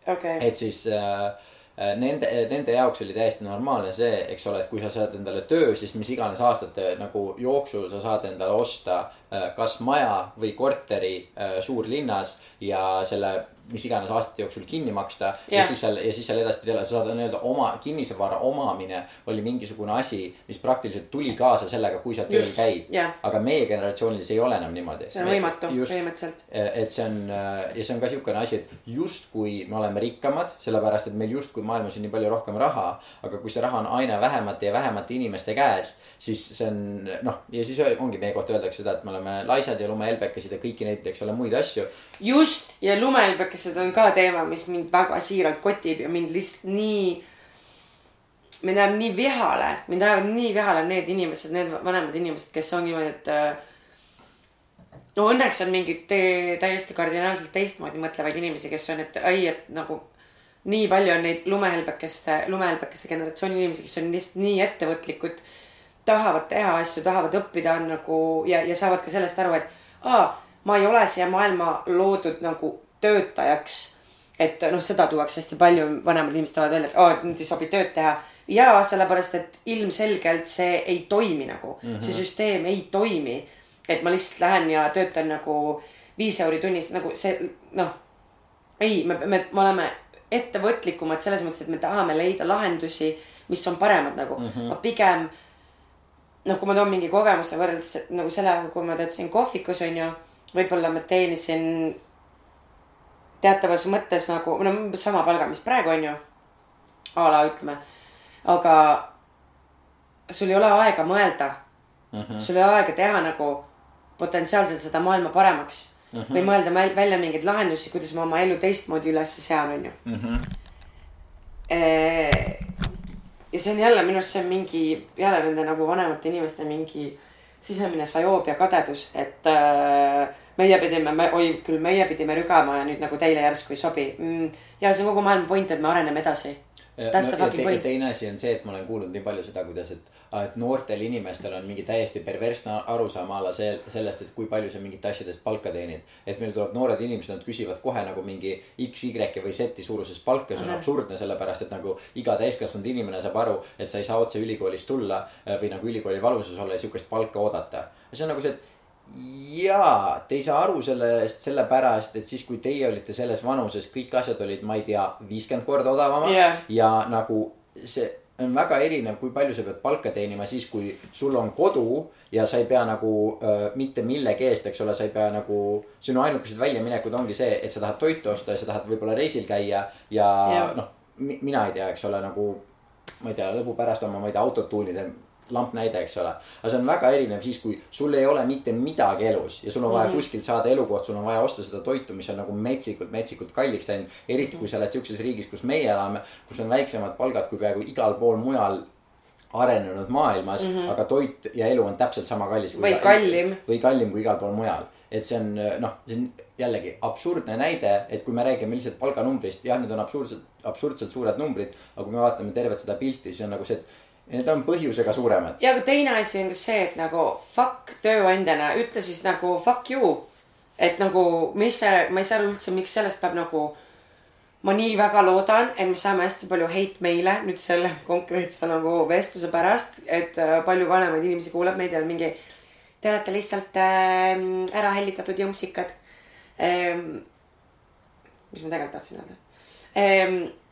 okei, et siis äh, nende, nende jaoks oli täiesti normaalne see, eks ole, et kui sa saad endale töö, siis mis iganes aastate nagu jooksul sa saad endale osta äh, kas maja või korteri äh, suurlinnas ja selle mis iganes aastate jooksul kinni maksta ja Jah. siis seal ja siis seal edaspidi elada, sa saad nii-öelda oma kinnisvara omamine oli mingisugune asi, mis praktiliselt tuli kaasa sellega, kui sa tööl käid aga meie generatsioonil see ei ole enam niimoodi. see on võimatu põhimõtteliselt. et see on ja see on ka siukene asi, et justkui me oleme rikkamad, sellepärast et meil justkui maailmas on nii palju rohkem raha. aga kui see raha on aina vähemate ja vähemate inimeste käes, siis see on noh, ja siis ongi meie kohta öeldakse seda, et me oleme laisad ja lumehelbekesed ja kõiki neid, eks ole, muid asju. just ja lumehelbekesed on ka teema, mis mind väga siiralt kotib ja mind lihtsalt nii. mind ajab nii vihale, mind ajavad nii vihale need inimesed, need vanemad inimesed, kes on niimoodi, et äh, no õnneks on mingeid täiesti kardinaalselt teistmoodi mõtlevaid inimesi, kes on, et ai, et nagu nii palju on neid lumehelbekeste, lumehelbekese generatsiooni inimesi, kes on lihtsalt nii ettevõtlikud. tahavad teha asju, tahavad õppida, on nagu ja, ja saavad ka sellest aru, et aa, ma ei ole siia maailma loodud nagu töötajaks. et noh, seda tuuakse hästi palju, vanemad inimesed toovad välja, et aa, et nüüd ei sobi tööd teha. ja sellepärast, et ilmselgelt see ei toimi nagu mm, -hmm. see süsteem ei toimi et ma lihtsalt lähen ja töötan nagu viis euri tunnis nagu see noh. ei, me, me, me oleme ettevõtlikumad selles mõttes, et me tahame leida lahendusi, mis on paremad nagu mm, -hmm. ma pigem. noh, kui ma toon mingi kogemuse võrreldes nagu sellega, kui ma töötasin kohvikus on ju, võib-olla ma teenisin teatavas mõttes nagu no sama palga, mis praegu on ju. a la ütleme, aga sul ei ole aega mõelda mm. -hmm. sul ei ole aega teha nagu potentsiaalselt seda maailma paremaks mm. -hmm. või mõelda välja mingeid lahendusi, kuidas ma oma elu teistmoodi üles sean, on ju mm. -hmm. ja see on jälle minu arust see on mingi jälle nende nagu vanemate inimeste mingi sisemine sajoob ja kadedus, et äh, meie pidime, oi küll meie pidime rügama ja nüüd nagu teile järsku ei sobi mm,. ja see on kogu maailma point, et me areneme edasi. That's the no, fucking te, point. teine asi on see, et ma olen kuulnud nii palju seda, kuidas, et, et noortel inimestel on mingi täiesti perversne arusaam a la see, sellest, et kui palju sa mingit asjadest palka teenid. et meil tulevad noored inimesed, nad küsivad kohe nagu mingi X, Y või Z suuruses palka, see on absurdne, sellepärast et nagu iga täiskasvanud inimene saab aru, et sa ei saa otse ülikoolist tulla äh, või nagu ülikooli valguses olla ja sihukest palka oodata. see on nagu see, et jaa, te ei saa aru sellest sellepärast, et siis, kui teie olite selles vanuses, kõik asjad olid, ma ei tea, viiskümmend korda odavamad Jah. ja nagu see on väga erinev, kui palju sa pead palka teenima siis, kui sul on kodu ja sa ei pea nagu äh, mitte millegi eest, eks ole, sa ei pea nagu. sinu ainukesed väljaminekud ongi see, et sa tahad toitu osta ja sa tahad võib-olla reisil käia ja Jah. noh, mina ei tea, eks ole, nagu. ma ei tea, lõbu pärast oma, ma ei tea, autot tuunida, lamp näide, eks ole. aga see on väga erinev siis, kui sul ei ole mitte midagi elus ja sul on vaja mm -hmm. kuskilt saada elukoht, sul on vaja osta seda toitu, mis on nagu metsikult, metsikult kalliks läinud. eriti kui sa oled siukses riigis, kus meie elame, kus on väiksemad palgad kui peaaegu igal pool mujal arenenud maailmas mm, -hmm. aga toit ja elu on täpselt sama kallis. Või kallim. või kallim kui igal pool mujal. et see on noh, see on jällegi absurdne näide, et kui me räägime lihtsalt palganumbrist, jah, need on absurdselt, absurdselt suured numbrid. aga kui me vaatame tervet seda pilti, siis on nagu see, et need on põhjusega suuremad. ja aga teine asi on ka see, et nagu fuck tööandjana, ütle siis nagu fuck you. et nagu, mis see, ma ei saa aru üldse, miks sellest peab nagu. ma nii väga loodan, et me saame hästi palju hate meile nüüd selle konkreetse nagu vestluse pärast, et äh, palju vanemaid inimesi kuulab meid ja on mingi. Te olete lihtsalt äh, ära hellitatud jõmpsikad ähm,. mis ma tegelikult tahtsin öelda ähm,?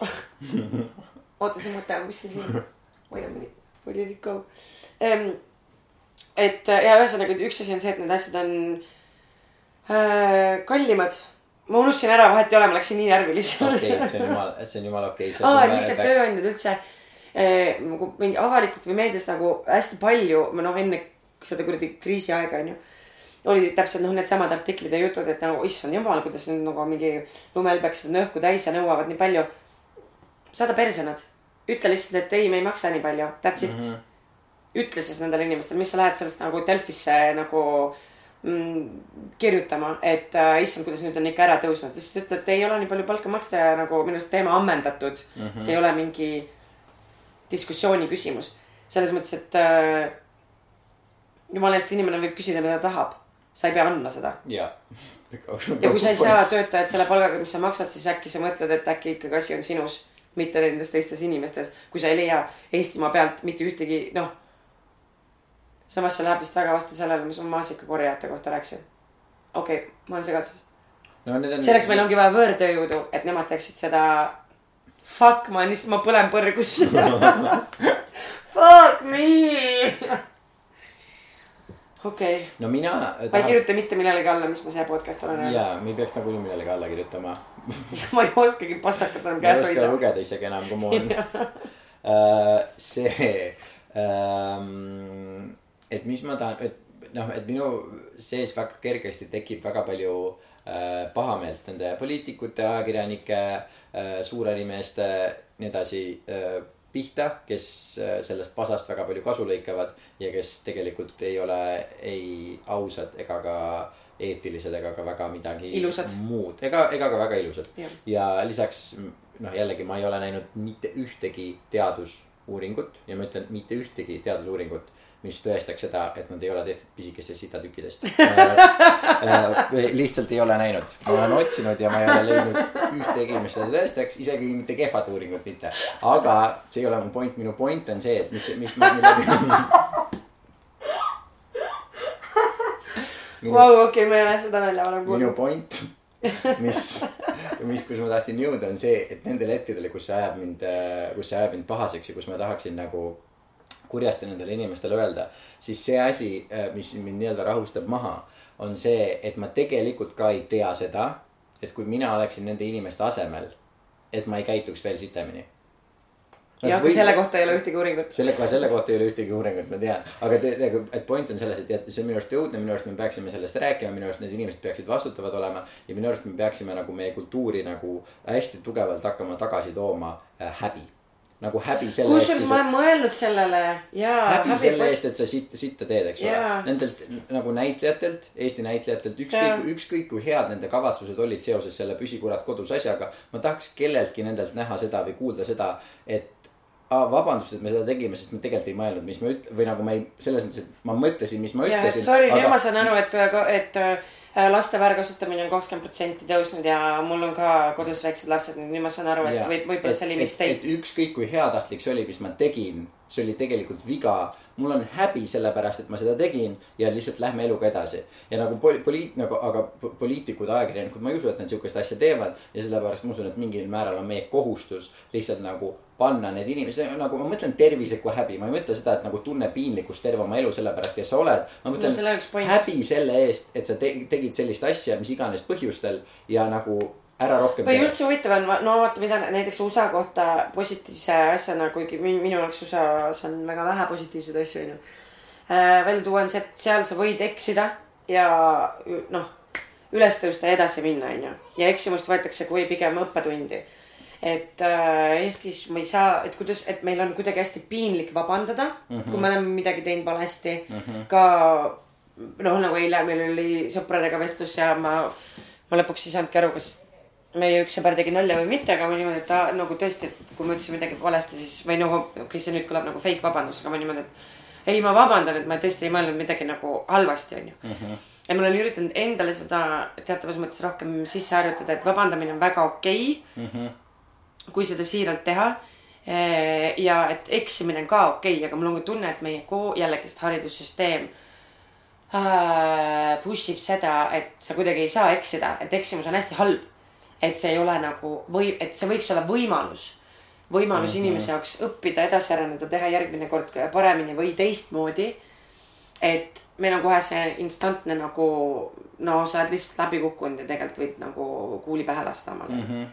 oota, see mõte on kuskil siin. Wait a minute, where did it go um,? et äh, ja ühesõnaga üks asi on see, et need asjad on äh, kallimad. ma unustasin ära, vahet ei ole, ma läksin nii närvilisele okei, see on jumala, see on jumala okei okay.. aa, et miks need tööandjad üldse eh, nagu mingi avalikult või meedias nagu hästi palju, noh enne seda kuradi kriisiaega onju. olid täpselt noh, needsamad artiklid ja jutud, et nagu issand jumal, kuidas nüüd nagu mingi lumehelbekesed on õhku täis ja nõuavad nii palju. Saada perse nad, ütle lihtsalt, et ei, me ei maksa nii palju, that's it mm. -hmm. ütle siis nendele inimestele, mis sa lähed sellest nagu Delfisse nagu mm, kirjutama, et äh, issand, kuidas nüüd on ikka ära tõusnud, lihtsalt ütle, et ei ole nii palju palka maksta ja nagu minu arust teema ammendatud mm. -hmm. see ei ole mingi diskussiooni küsimus. selles mõttes, et äh, jumala eest inimene võib küsida, mida tahab. sa ei pea andma seda. ja. ja kui sa ei saa töötajat selle palgaga, mis sa maksad, siis äkki sa mõtled, et äkki ikkagi asi on sinus, mitte nendes teistes inimestes. kui sa ei leia Eestimaa pealt mitte ühtegi, noh. samas see läheb vist väga vastu sellele, mis ma maasikakorjajate kohta rääkisin. okei okay,, ma olen segaduses. no selleks meil ongi vaja võõrtööjõudu, et nemad teeksid seda. Fuck, ma lihtsalt, ma põlen põrgus. Fuck me. Okei okay., no mina. ma ei kirjuta mitte millelegi alla, mis ma see podcast olen öelnud. ja, me ei peaks nagunii millelegi alla kirjutama. ma ei oskagi pastakat enam ma ei käes oska hoida. lugeda isegi enam, come on. see, et mis ma tahan, et noh, et minu sees väga kergesti tekib väga palju äh, pahameelt nende poliitikute, ajakirjanike, suurärimeeste, nii edasi äh, pihta, kes äh, sellest pasast väga palju kasu lõikavad ja kes tegelikult ei ole ei ausad ega ka eetilised ega ka väga midagi Ilusad. muud. Ega, ega ka väga ilusad. Ja lisaks noh, jällegi ma ei ole näinud mitte ühtegi teadusuuringut ja ma ütlen mitte ühtegi teadusuuringut, mis tõestaks seda, et nad ei ole tehtud pisikestest sitatükkidest lihtsalt ei ole näinud, ma olen otsinud ja ma ei ole leidnud ühtegi, mis seda tõestaks, isegi mitte kehvat uuringut mitte. aga see ei ole mu point, minu point on see, et mis, mis ma. Vau, okei, ma ei ole seda nalja varem minu kuulnud. point, mis, mis, kus ma tahtsin jõuda, on see, et nendel hetkedel, kus see ajab mind, kus see ajab mind pahaseks ja kus ma tahaksin nagu kurjasti nendele inimestele öelda, siis see asi, mis mind nii-öelda rahustab maha, on see, et ma tegelikult ka ei tea seda, et kui mina oleksin nende inimeste asemel, et ma ei käituks veel sitemini. jah, aga selle kohta ei ole ühtegi uuringut. selle, selle kohta ei ole ühtegi uuringut, ma tean, aga te, te, et point on selles, et see on minu arust õudne, minu arust me peaksime sellest rääkima, minu arust need inimesed peaksid vastutavad olema. ja minu arust me peaksime nagu meie kultuuri nagu hästi tugevalt hakkama tagasi tooma äh, häbi. Nagu häbi selle kusjuures ma olen mõelnud sellele ja. häbi selle eest, et sa sitta, sitta teed, eks ole Jaa. Nendelt nagu näitlejatelt, Eesti näitlejatelt, ükskõik Jaa., ükskõik kui head nende kavatsused olid seoses selle püsikurat kodus asjaga. ma tahaks kelleltki nendelt näha seda või kuulda seda, et aa, vabandust, et me seda tegime, sest me tegelikult ei mõelnud, mis me üt-, või nagu ma ei, selles mõttes, et ma mõtlesin, mis ma et ütlesin. sorry, nüüd ma saan aru, et, et laste väärkasutamine on kakskümmend protsenti tõusnud ja mul on ka kodus väiksed lapsed, nüüd ma saan aru, et võib, võib-olla see oli mistake ükskõik kui heatahtlik see oli, mis ma tegin, see oli tegelikult viga. Mul on häbi sellepärast, et ma seda tegin ja lihtsalt lähme eluga edasi. ja nagu poli-, poliit-, nagu, aga po- poliitikud, ajakirjanikud, ma ei usu, et nad sihukest asja teevad. ja sellepärast ma usun, et mingil määral on meie kohustus lihtsalt nagu panna need inimesed, nagu ma mõtlen tervislikku häbi, ma ei mõtle seda, et nagu tunne piinlikkust terve oma elu sellepärast, kes sa oled. ma No mõtlen selle point. häbi selle eest, et sa te tegid sellist asja, mis iganes põhjustel ja nagu ära rohkem või üldse huvitav on, no vaata, mida näiteks USA kohta positiivse asjana, kuigi min- minu jaoks USA-s on väga vähe positiivseid asju, onju. välja tuua on see, et seal sa võid eksida ja noh, üles tõusta ja edasi minna, onju. ja eksimust võetakse kui pigem õppetundi. et äh, Eestis ma ei saa, et kuidas, et meil on kuidagi hästi piinlik vabandada mm, -hmm. kui me oleme midagi teinud valesti mm. -hmm. ka noh, nagu eile meil oli sõpradega vestlus ja ma, ma lõpuks ei saanudki aru, kas meie üks sõber tegi nalja või mitte, aga ma niimoodi, et ta nagu tõesti, et kui ma ütlesin midagi valesti, siis või nagu okei okay,, see nüüd kõlab nagu fake vabandus, aga ma niimoodi, et ei, ma vabandan, et ma tõesti ei mõelnud midagi nagu halvasti, onju. ja ma olen üritanud endale seda teatavas mõttes rohkem sisse harjutada, et vabandamine on väga okei okay,. kui seda siiralt teha. ja et eksimine on ka okei okay,, aga mul on ka tunne, et meie kool, jällegist haridussüsteem äh, push ib seda, et sa kuidagi ei saa eksida, et eksimus on hästi halb. Et see ei ole nagu või, et see võiks olla võimalus. võimalus mm -hmm. inimese jaoks õppida, edasi areneda, teha järgmine kord paremini või teistmoodi. et meil on kohe see instantne nagu no sa oled lihtsalt läbi kukkunud ja tegelikult võid nagu kuuli pähe lasta omale mm. -hmm.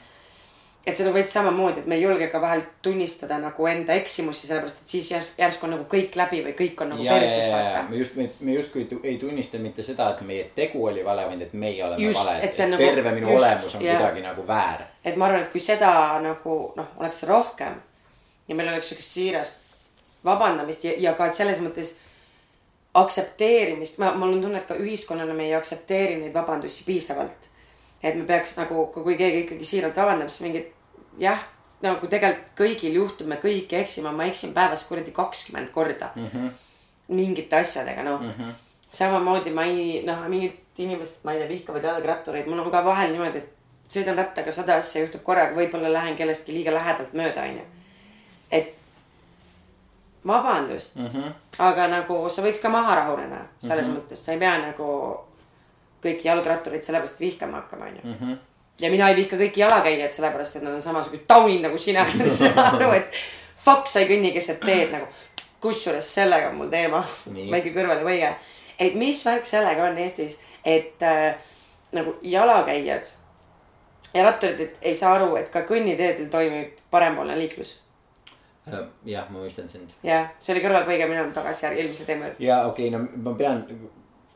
Et seda veits samamoodi, et me ei julge ka vahel tunnistada nagu enda eksimusi, sellepärast et siis järs- järsku on nagu kõik läbi või kõik on nagu ja, perses vaata. me just, me, me justkui ei tunnista mitte seda, et meie tegu oli vale, vaid et meie oleme Just, vale. et et nagu- terve minu just, olemus on jaa. kuidagi nagu väär. et ma arvan, et kui seda nagu noh, oleks rohkem ja meil oleks siukest siirast vabandamist ja, ja ka selles mõttes aktsepteerimist, ma, mul on tunne, et ka ühiskonnana me ei aktsepteeri neid vabandusi piisavalt. et me peaks nagu, kui keegi ikkagi siiralt vabandab, siis mingid jah, nagu tegelikult kõigil juhtub, me kõik eksime, ma eksin päevas kuradi kakskümmend korda mm. -hmm. mingite asjadega, noh mm -hmm. samamoodi ma ei, noh, mingid inimesed, ma ei tea, vihkavad jalgrattureid, mul on ka vahel niimoodi, et sõidan rattaga sada asja juhtub korraga, võib-olla lähen kellestki liiga lähedalt mööda, onju. et vabandust mm, -hmm. aga nagu sa võiks ka maha rahuneda, selles mm -hmm. mõttes sa ei pea nagu kõiki jalgrattureid sellepärast vihkama hakkama, onju. Ja mina ei vihka kõiki jalakäijaid sellepärast, et nad on samasugused taunid nagu sina, saan aru, et fuck, sa ei kõnni keset teed nagu. kusjuures sellega on mul teema, väike kõrvalepõige. et mis värk sellega on Eestis, et äh, nagu jalakäijad ja ratturid ei saa aru, et ka kõnniteedel toimib parempoolne liiklus. jah, ma mõistan sind. jah, see oli kõrvalepõige, minema tagasi järgi eelmise teema juurde. ja okei okay,, no ma pean,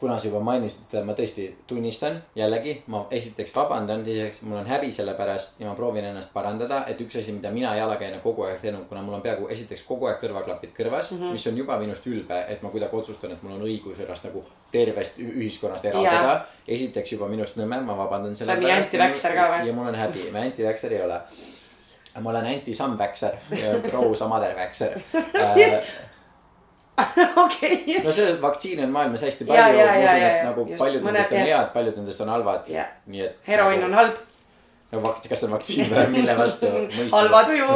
kuna sa juba mainisid seda, ma tõesti tunnistan jällegi, ma esiteks vabandan, teiseks mul on häbi selle pärast ja ma proovin ennast parandada, et üks asi, mida mina jalakäijana kogu aeg teinud, kuna mul on peaaegu esiteks kogu aeg kõrvaklapid kõrvas mm. -hmm. mis on juba minust ülbe, et ma kuidagi otsustan, et mul on õigus ennast nagu tervest ühiskonnast eraldada. esiteks juba minust nõme, ma vabandan selle Sa oled nii anti-vaxxer ka või? ja mul on häbi, ma anti-vaxxer ei ole ma olen anti-some-vaxxer ja pro-some-other-vaxxer äh, okei. no see vaktsiine on maailmas hästi palju, nagu just, paljud mõned nendest on head, paljud nendest on halvad nii et. heroin on halb, no vakt-, kas on vaktsiin või mille vastu halva tuju.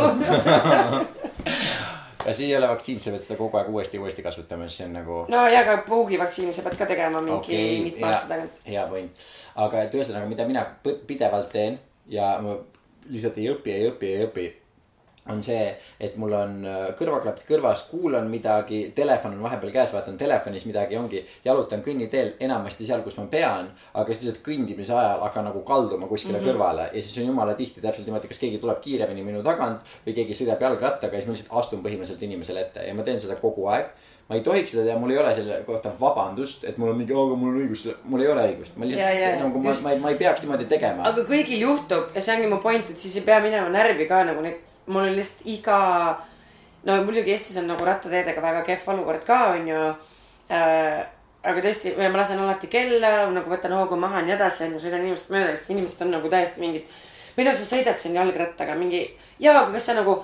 ja see ei ole vaktsiin, sa pead seda kogu aeg uuesti uuesti kasutama, siis see on nagu. no ja ka puugivaktsiini sa pead ka tegema mingi okay,, mitme aasta tagant. hea point. aga et ühesõnaga, mida mina pidevalt teen ja ma lihtsalt ei õpi, ei õpi, ei õpi on see, et mul on äh, kõrvaklapid kõrvas, kuulan midagi, telefon on vahepeal käes, vaatan telefonis midagi, ongi, jalutan kõnniteel enamasti seal, kus ma pean, aga siis lihtsalt kõndimise ajal hakkan nagu kalduma kuskile mm -hmm. kõrvale ja siis on jumala tihti täpselt niimoodi, kas keegi tuleb kiiremini minu tagant või keegi sõidab jalgrattaga ja siis ma lihtsalt astun põhimõtteliselt inimesele ette ja ma teen seda kogu aeg ma ei tohiks seda teha, mul ei ole selle kohta vabandust, et mul on mingi, aga mul on õigus, mul ei ole õigust, ma lihtsalt nagu ma ma ei, ma ei peaks niimoodi tegema. aga kõigil juhtub ja see ongi mu point, et siis ei pea minema närvi ka nagu neid, mul on lihtsalt iga. no muidugi Eestis on nagu rattateedega väga kehv olukord ka onju äh,. aga tõesti, ma lasen alati kella nagu võtan hoogu maha ja nii edasi onju, sõidan inimestest mööda, sest inimesed on nagu täiesti mingid. mida sa sõidad siin jalgrattaga mingi ja, aga kas sa nagu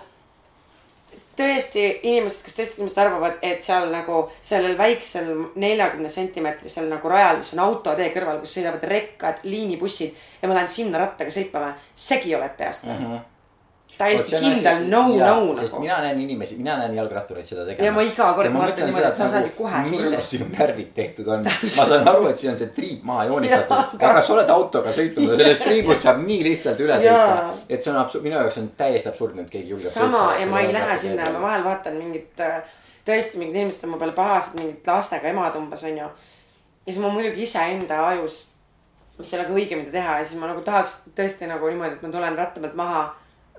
tõesti inimesed, kas tõesti inimesed arvavad, et seal nagu sellel väiksel neljakümne sentimeetrisel nagu rajal, mis on autotee kõrval, kus sõidavad rekkad, liinibussid ja ma lähen sinna rattaga sõitma või, segi oled peast või mm -hmm.? Täiesti kindel no, no sest nagu. mina näen inimesi, mina näen jalgrattureid seda tegemas. Ja ma iga kord vaatan niimoodi, et sa saad ju kohe surra. milles sinu närvid tehtud on. ma saan aru, et siin on see triip maha joonistatud, aga sa oled autoga sõitnud ja sellest triibust saab nii lihtsalt üle sõita et see on absurd, minu jaoks on täiesti absurdne, et keegi julgeb. sama ja ma ei lähe sinna, ma vahel vaatan mingit, tõesti mingid inimesed on mu peale pahased, mingid lastega emad umbes onju. ja siis ma muidugi iseenda ajus, mis ei ole ka õige, mida teha ja siis ma nagu tahaks tõesti nagu niimoodi, et ma tulen ratta pealt maha,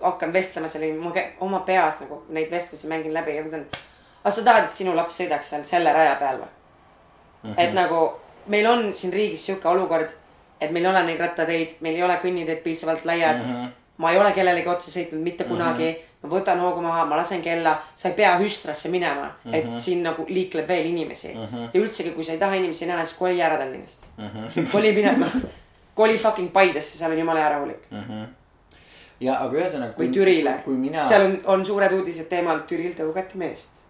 hakkan vestlema selle ma kä- oma peas nagu neid vestlusi mängin läbi ja mõtlen. aga sa tahad, et sinu laps sõidaks seal selle raja peal või? et nagu meil on siin riigis sihuke olukord, et meil ei ole neid rattateid, meil ei ole kõnniteed piisavalt laiad mm. -hmm. ma ei ole kellelegi otsa sõitnud mitte kunagi mm. -hmm. ma võtan hoogu maha, ma lasen kella, sa ei pea hüstrasse minema mm, -hmm. et siin nagu liikleb veel inimesi mm. -hmm. ja üldsegi, kui sa ei taha inimesi näha, siis koli ära Tallinnast mm. -hmm. koli minema, koli fucking Paidesse, seal on jumala hea rahulik mm.. Ja aga ühesõnaga. või Türile, mina. seal on, on suured uudised teemal Türil tõugati meest.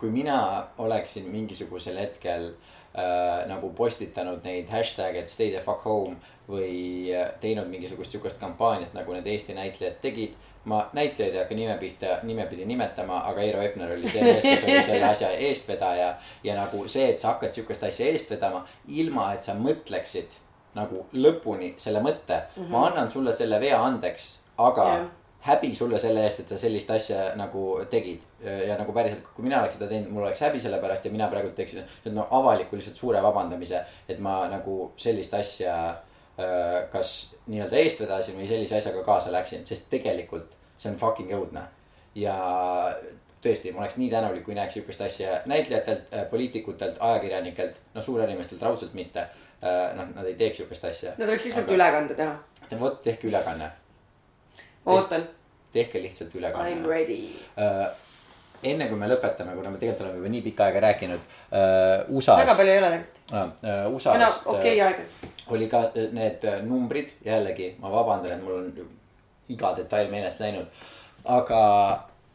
kui mina oleksin mingisugusel hetkel äh, nagu postitanud neid hashtag'e, et stay the fuck home või äh, teinud mingisugust sihukest kampaaniat, nagu need Eesti näitlejad tegid. ma näitlejaid ei hakka nime pihta, nimepidi nimetama, aga Eero Epner oli see mees, kes oli selle asja eestvedaja. ja nagu see, et sa hakkad sihukest asja eest vedama, ilma et sa mõtleksid nagu lõpuni selle mõtte mm, -hmm. ma annan sulle selle vea andeks, aga yeah. häbi sulle selle eest, et sa sellist asja nagu tegid. ja nagu päriselt, kui mina oleks seda teinud, mul oleks häbi selle pärast ja mina praegu teeksin no avaliku lihtsalt suure vabandamise, et ma nagu sellist asja äh, kas nii-öelda eest vedasin või sellise asjaga kaasa läksin, sest tegelikult see on fucking õudne. ja tõesti, ma oleks nii tänulik, kui näeks sihukest asja näitlejatelt, poliitikutelt, ajakirjanikelt, noh suurärimeestelt raudselt mitte. noh, nad ei teeks sihukest asja. Nad võiks lihtsalt ülekande teha. vot tehke ülekanne, ootan. tehke lihtsalt I m ülekanne. ready. enne kui me lõpetame, kuna me tegelikult oleme juba nii pikka aega rääkinud uh,. USA-st väga palju ei ole tegelikult. uh,. no USA-st okei okay, aeg. oli ka äh, need äh, numbrid, jällegi ma vabandan, et mul on iga detail meelest läinud. aga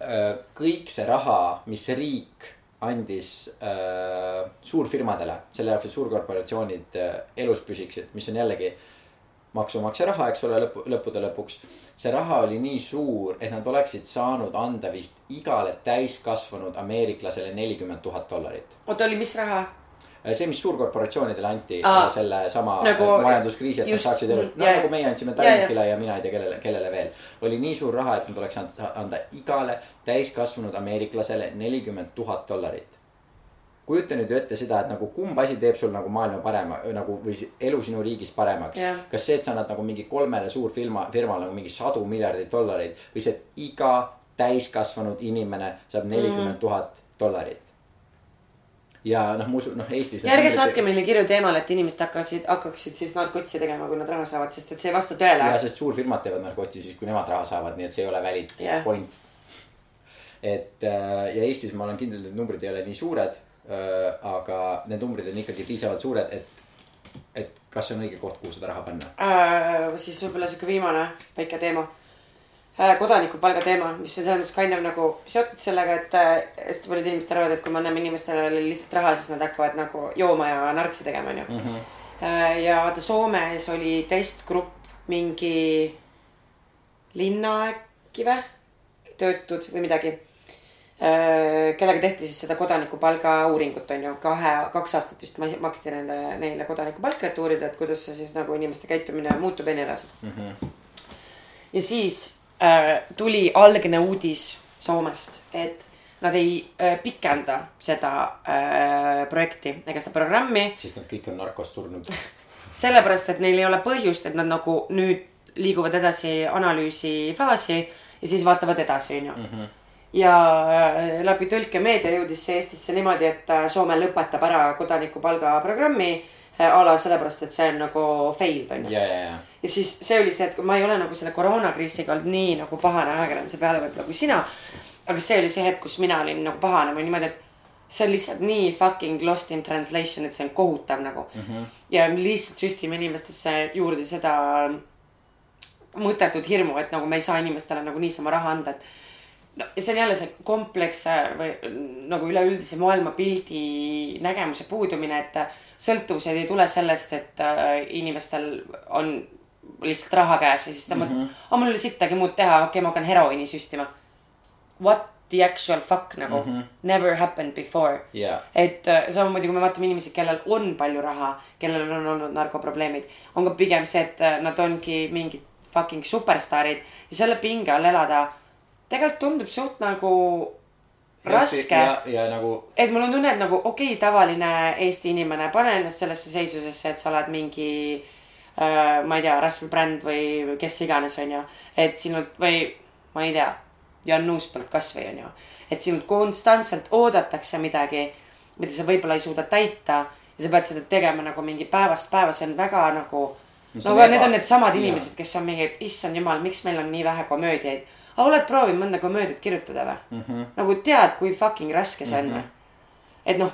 äh, kõik see raha, mis riik andis äh, suurfirmadele selle jaoks, et suurkorporatsioonid äh, elus püsiksid, mis on jällegi maksumaksja raha, eks ole, lõpu, lõppude lõpuks. see raha oli nii suur, et nad oleksid saanud anda vist igale täiskasvanud ameeriklasele nelikümmend tuhat dollarit. oota, oli mis raha? see, mis suurkorporatsioonidele anti Aa, selle sama nagu- majanduskriisi, et nad just, saaksid elus, mm, no jaa, nagu meie andsime. Tallinkile ja mina ei tea, kellele, kellele veel. oli nii suur raha, et nad oleks saanud anda igale täiskasvanud ameeriklasele nelikümmend tuhat dollarit. Kujuta nüüd ette seda, et nagu kumb asi teeb sul nagu maailma parema nagu või elu sinu riigis paremaks Jah. kas see, et sa annad nagu mingi kolmele suurfirma, firmale nagu mingi sadu miljardeid dollareid või see, et iga täiskasvanud inimene saab nelikümmend tuhat dollarit. ja noh, ma usun, noh Eestis. ja ärge saatke meile kirju teemal, et inimesed hakkasid, hakkaksid siis narkotsi tegema, kui nad raha saavad, sest et see ei vasta tõele ja. sest suurfirmad teevad narkotsi siis, kui nemad raha saavad, nii et see ei ole valid yeah. point. et äh, ja Eestis ma olen kindel, et need numbrid ei ole nii suured. Aga need numbrid on ikkagi piisavalt suured, et, et kas see on õige koht, kuhu seda raha panna. äh,. siis võib-olla sihuke viimane väike teema äh,. kodanikupalga teema, mis on selles mõttes kind of nagu seotud sellega, et äh, hästi paljud inimesed arvavad, et kui me anname inimestele lihtsalt raha, siis nad hakkavad nagu jooma ja narksi tegema, onju. Äh, ja vaata Soomes oli testgrupp mingi linna äkki või, töötud või midagi. Kellega tehti siis seda kodanikupalga uuringut on ju, kahe, kaks aastat vist ma- maksti nende, neile kodanikupalka, et uurida, et kuidas see siis nagu inimeste käitumine muutub ja nii edasi mm. -hmm. ja siis äh, tuli algne uudis Soomest, et nad ei äh, pikenda seda äh, projekti ega seda programmi sest nad kõik on narkost surnud. sellepärast, et neil ei ole põhjust, et nad nagu nüüd liiguvad edasi analüüsi faasi ja siis vaatavad edasi, onju. Ja äh, läbi tõlkemeedia jõudis see Eestisse niimoodi, et äh, Soome lõpetab ära kodanikupalga programmi äh, a la sellepärast, et see on nagu failed onju. ja, ja, ja. ja siis see oli see, et ma ei ole nagu selle koroonakriisiga olnud nii nagu pahane ajakirjanduse peale võib-olla kui sina. aga see oli see hetk, kus mina olin nagu pahane või niimoodi, et see on lihtsalt nii fucking lost in translation, et see on kohutav nagu mm. -hmm. ja me lihtsalt süstime inimestesse juurde seda mõttetut hirmu, et nagu me ei saa inimestele nagu niisama raha anda, et no see on jälle see kompleks või nagu üleüldise maailmapildi nägemuse puudumine, et sõltuvused ei tule sellest, et äh, inimestel on lihtsalt raha käes ja siis ta mõtleb mm, -hmm. aa mul ei ole sittagi muud teha, okei okay,, ma hakkan heroiini süstima. What the actual fuck nagu mm, -hmm. never happened before Jaa. et äh, samamoodi, kui me vaatame inimesi, kellel on palju raha, kellel on olnud narkoprobleemid, on ka pigem see, et äh, nad ongi mingid fucking superstaarid ja selle pinge all elada tegelikult tundub suht nagu raske. ja, nagu et mul on tunne, et nagu okei okay,, tavaline Eesti inimene, pane ennast sellesse seisusesse, et sa oled mingi äh,, ma ei tea, Russell Brand või kes iganes, onju. et sinult või ma ei tea, Jan Uuspõld kasvõi onju. et sinult konstantselt oodatakse midagi, mida sa võib-olla ei suuda täita ja sa pead seda tegema nagu mingi päevast päeva, see on väga nagu. No aga eba- need on needsamad inimesed, kes on mingi, et issand jumal, miks meil on nii vähe komöödiaid. Aga oled proovinud mõnda komöödiat kirjutada või mm? -hmm. nagu tead, kui fucking raske see on või? et noh,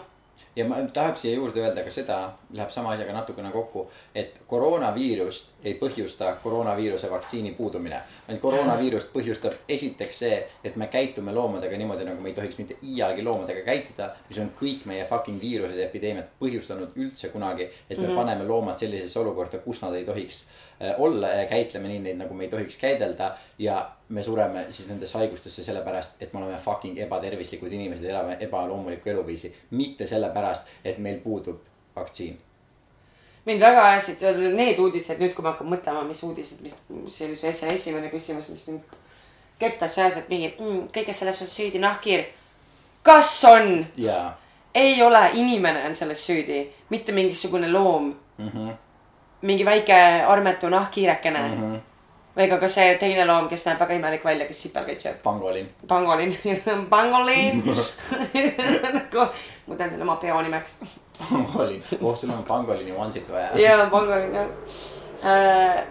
ja ma tahaks siia juurde öelda ka seda, läheb sama asjaga natukene kokku, et koroonaviirust ei põhjusta koroonaviiruse vaktsiini puudumine. vaid koroonaviirust põhjustab esiteks see, et me käitume loomadega niimoodi, nagu me ei tohiks mitte iialgi loomadega käituda. mis on kõik meie fucking viirused ja epideemiad põhjustanud üldse kunagi, et me mm -hmm. paneme loomad sellisesse olukorda, kus nad ei tohiks äh, olla ja käitleme nii neid, nagu me ei tohiks käidelda. ja me sureme siis nendesse haigustesse sellepärast, et me oleme fucking ebatervislikud inimesed, elame ebaloomulikku eluviisi. mitte sellepärast, et meil puudub vaktsiin. mind väga ajasid need uudised nüüd, kui ma hakkan mõtlema, mis uudised, mis, see oli su esi- esimene küsimus, mis mind kettas seas, et mingi mm,, kõiges selles on süüdi nahkhiir. kas on? jaa ei ole, inimene on selles süüdi, mitte mingisugune loom. mm. -hmm. mingi väike armetu nahkhiirekene mm. Mm -hmm. -hmm. või ka, ka see teine loom, kes näeb väga imelik välja, kes sipelgaid sööb. pangolin. pangolin, pangolin. nagu, ma tean selle oma peo nimeks. pangolin, oh sul on pangolini onsit vaja. jaa, pangolin jah äh,.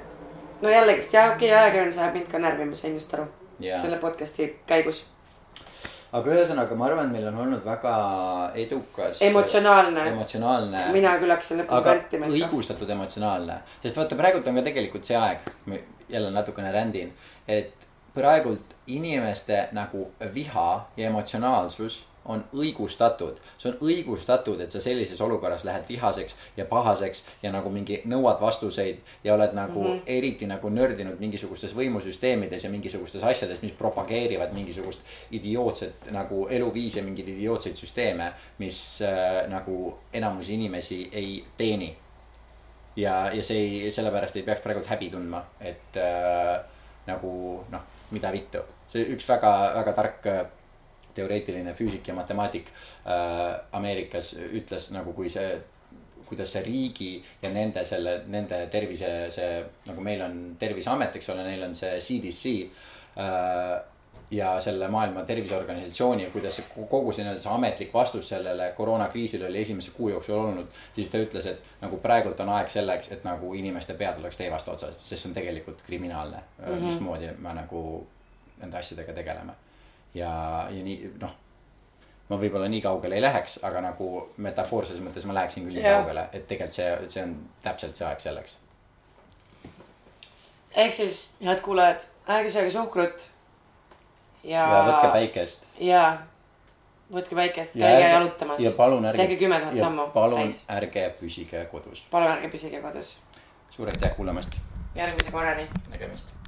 no jällegist jah, okei okay,, ajakirjandus ajab mind ka närvi, ma sain just aru Jaa. selle podcast'i käigus. aga ühesõnaga, ma arvan, et meil on olnud väga edukas. emotsionaalne. emotsionaalne. mina küll hakkasin lõpus vältima õigustatud emotsionaalne, sest vaata, praegult on ka tegelikult see aeg, jälle natukene rändin, et praegult inimeste nagu viha ja emotsionaalsus on õigustatud. see on õigustatud, et sa sellises olukorras lähed vihaseks ja pahaseks ja nagu mingi nõuad vastuseid ja oled nagu mm -hmm. eriti nagu nördinud mingisugustes võimusüsteemides ja mingisugustes asjades, mis propageerivad mingisugust idiootset nagu eluviisi ja mingeid idiootseid süsteeme, mis äh, nagu enamusi inimesi ei teeni ja, ja see ei, sellepärast ei peaks praegult häbi tundma, et äh, nagu noh, mida vittu. see üks väga, väga tark äh, teoreetiline füüsik ja matemaatik äh, Ameerikas ütles nagu, kui see, kuidas see riigi ja nende selle, nende tervise, see nagu meil on Terviseamet, eks ole, neil on see CDC äh, ja selle Maailma Terviseorganisatsiooni ja kuidas see kogu see nii-öelda see ametlik vastus sellele koroonakriisile oli esimese kuu jooksul olnud. siis ta ütles, et nagu praegult on aeg selleks, et nagu inimeste pead oleks teivast otsas, sest see on tegelikult kriminaalne mm, -hmm. mismoodi me nagu nende asjadega tegeleme. ja, ja nii noh, ma võib-olla nii kaugele ei läheks, aga nagu metafoorses mõttes ma läheksin küll nii Jah. kaugele, et tegelikult see, see on täpselt see aeg selleks. ehk siis, head kuulajad, ärge sööge suhkrut. ja, ja võtke päikest. ja võtke päikest, Ja käige ärge- jalutamas ja. palun ärge. tehke kümme tuhat sammu palun täis. ärge püsige kodus. palun ärge püsige kodus. suur aitäh kuulamast, järgmise korrani. nägemist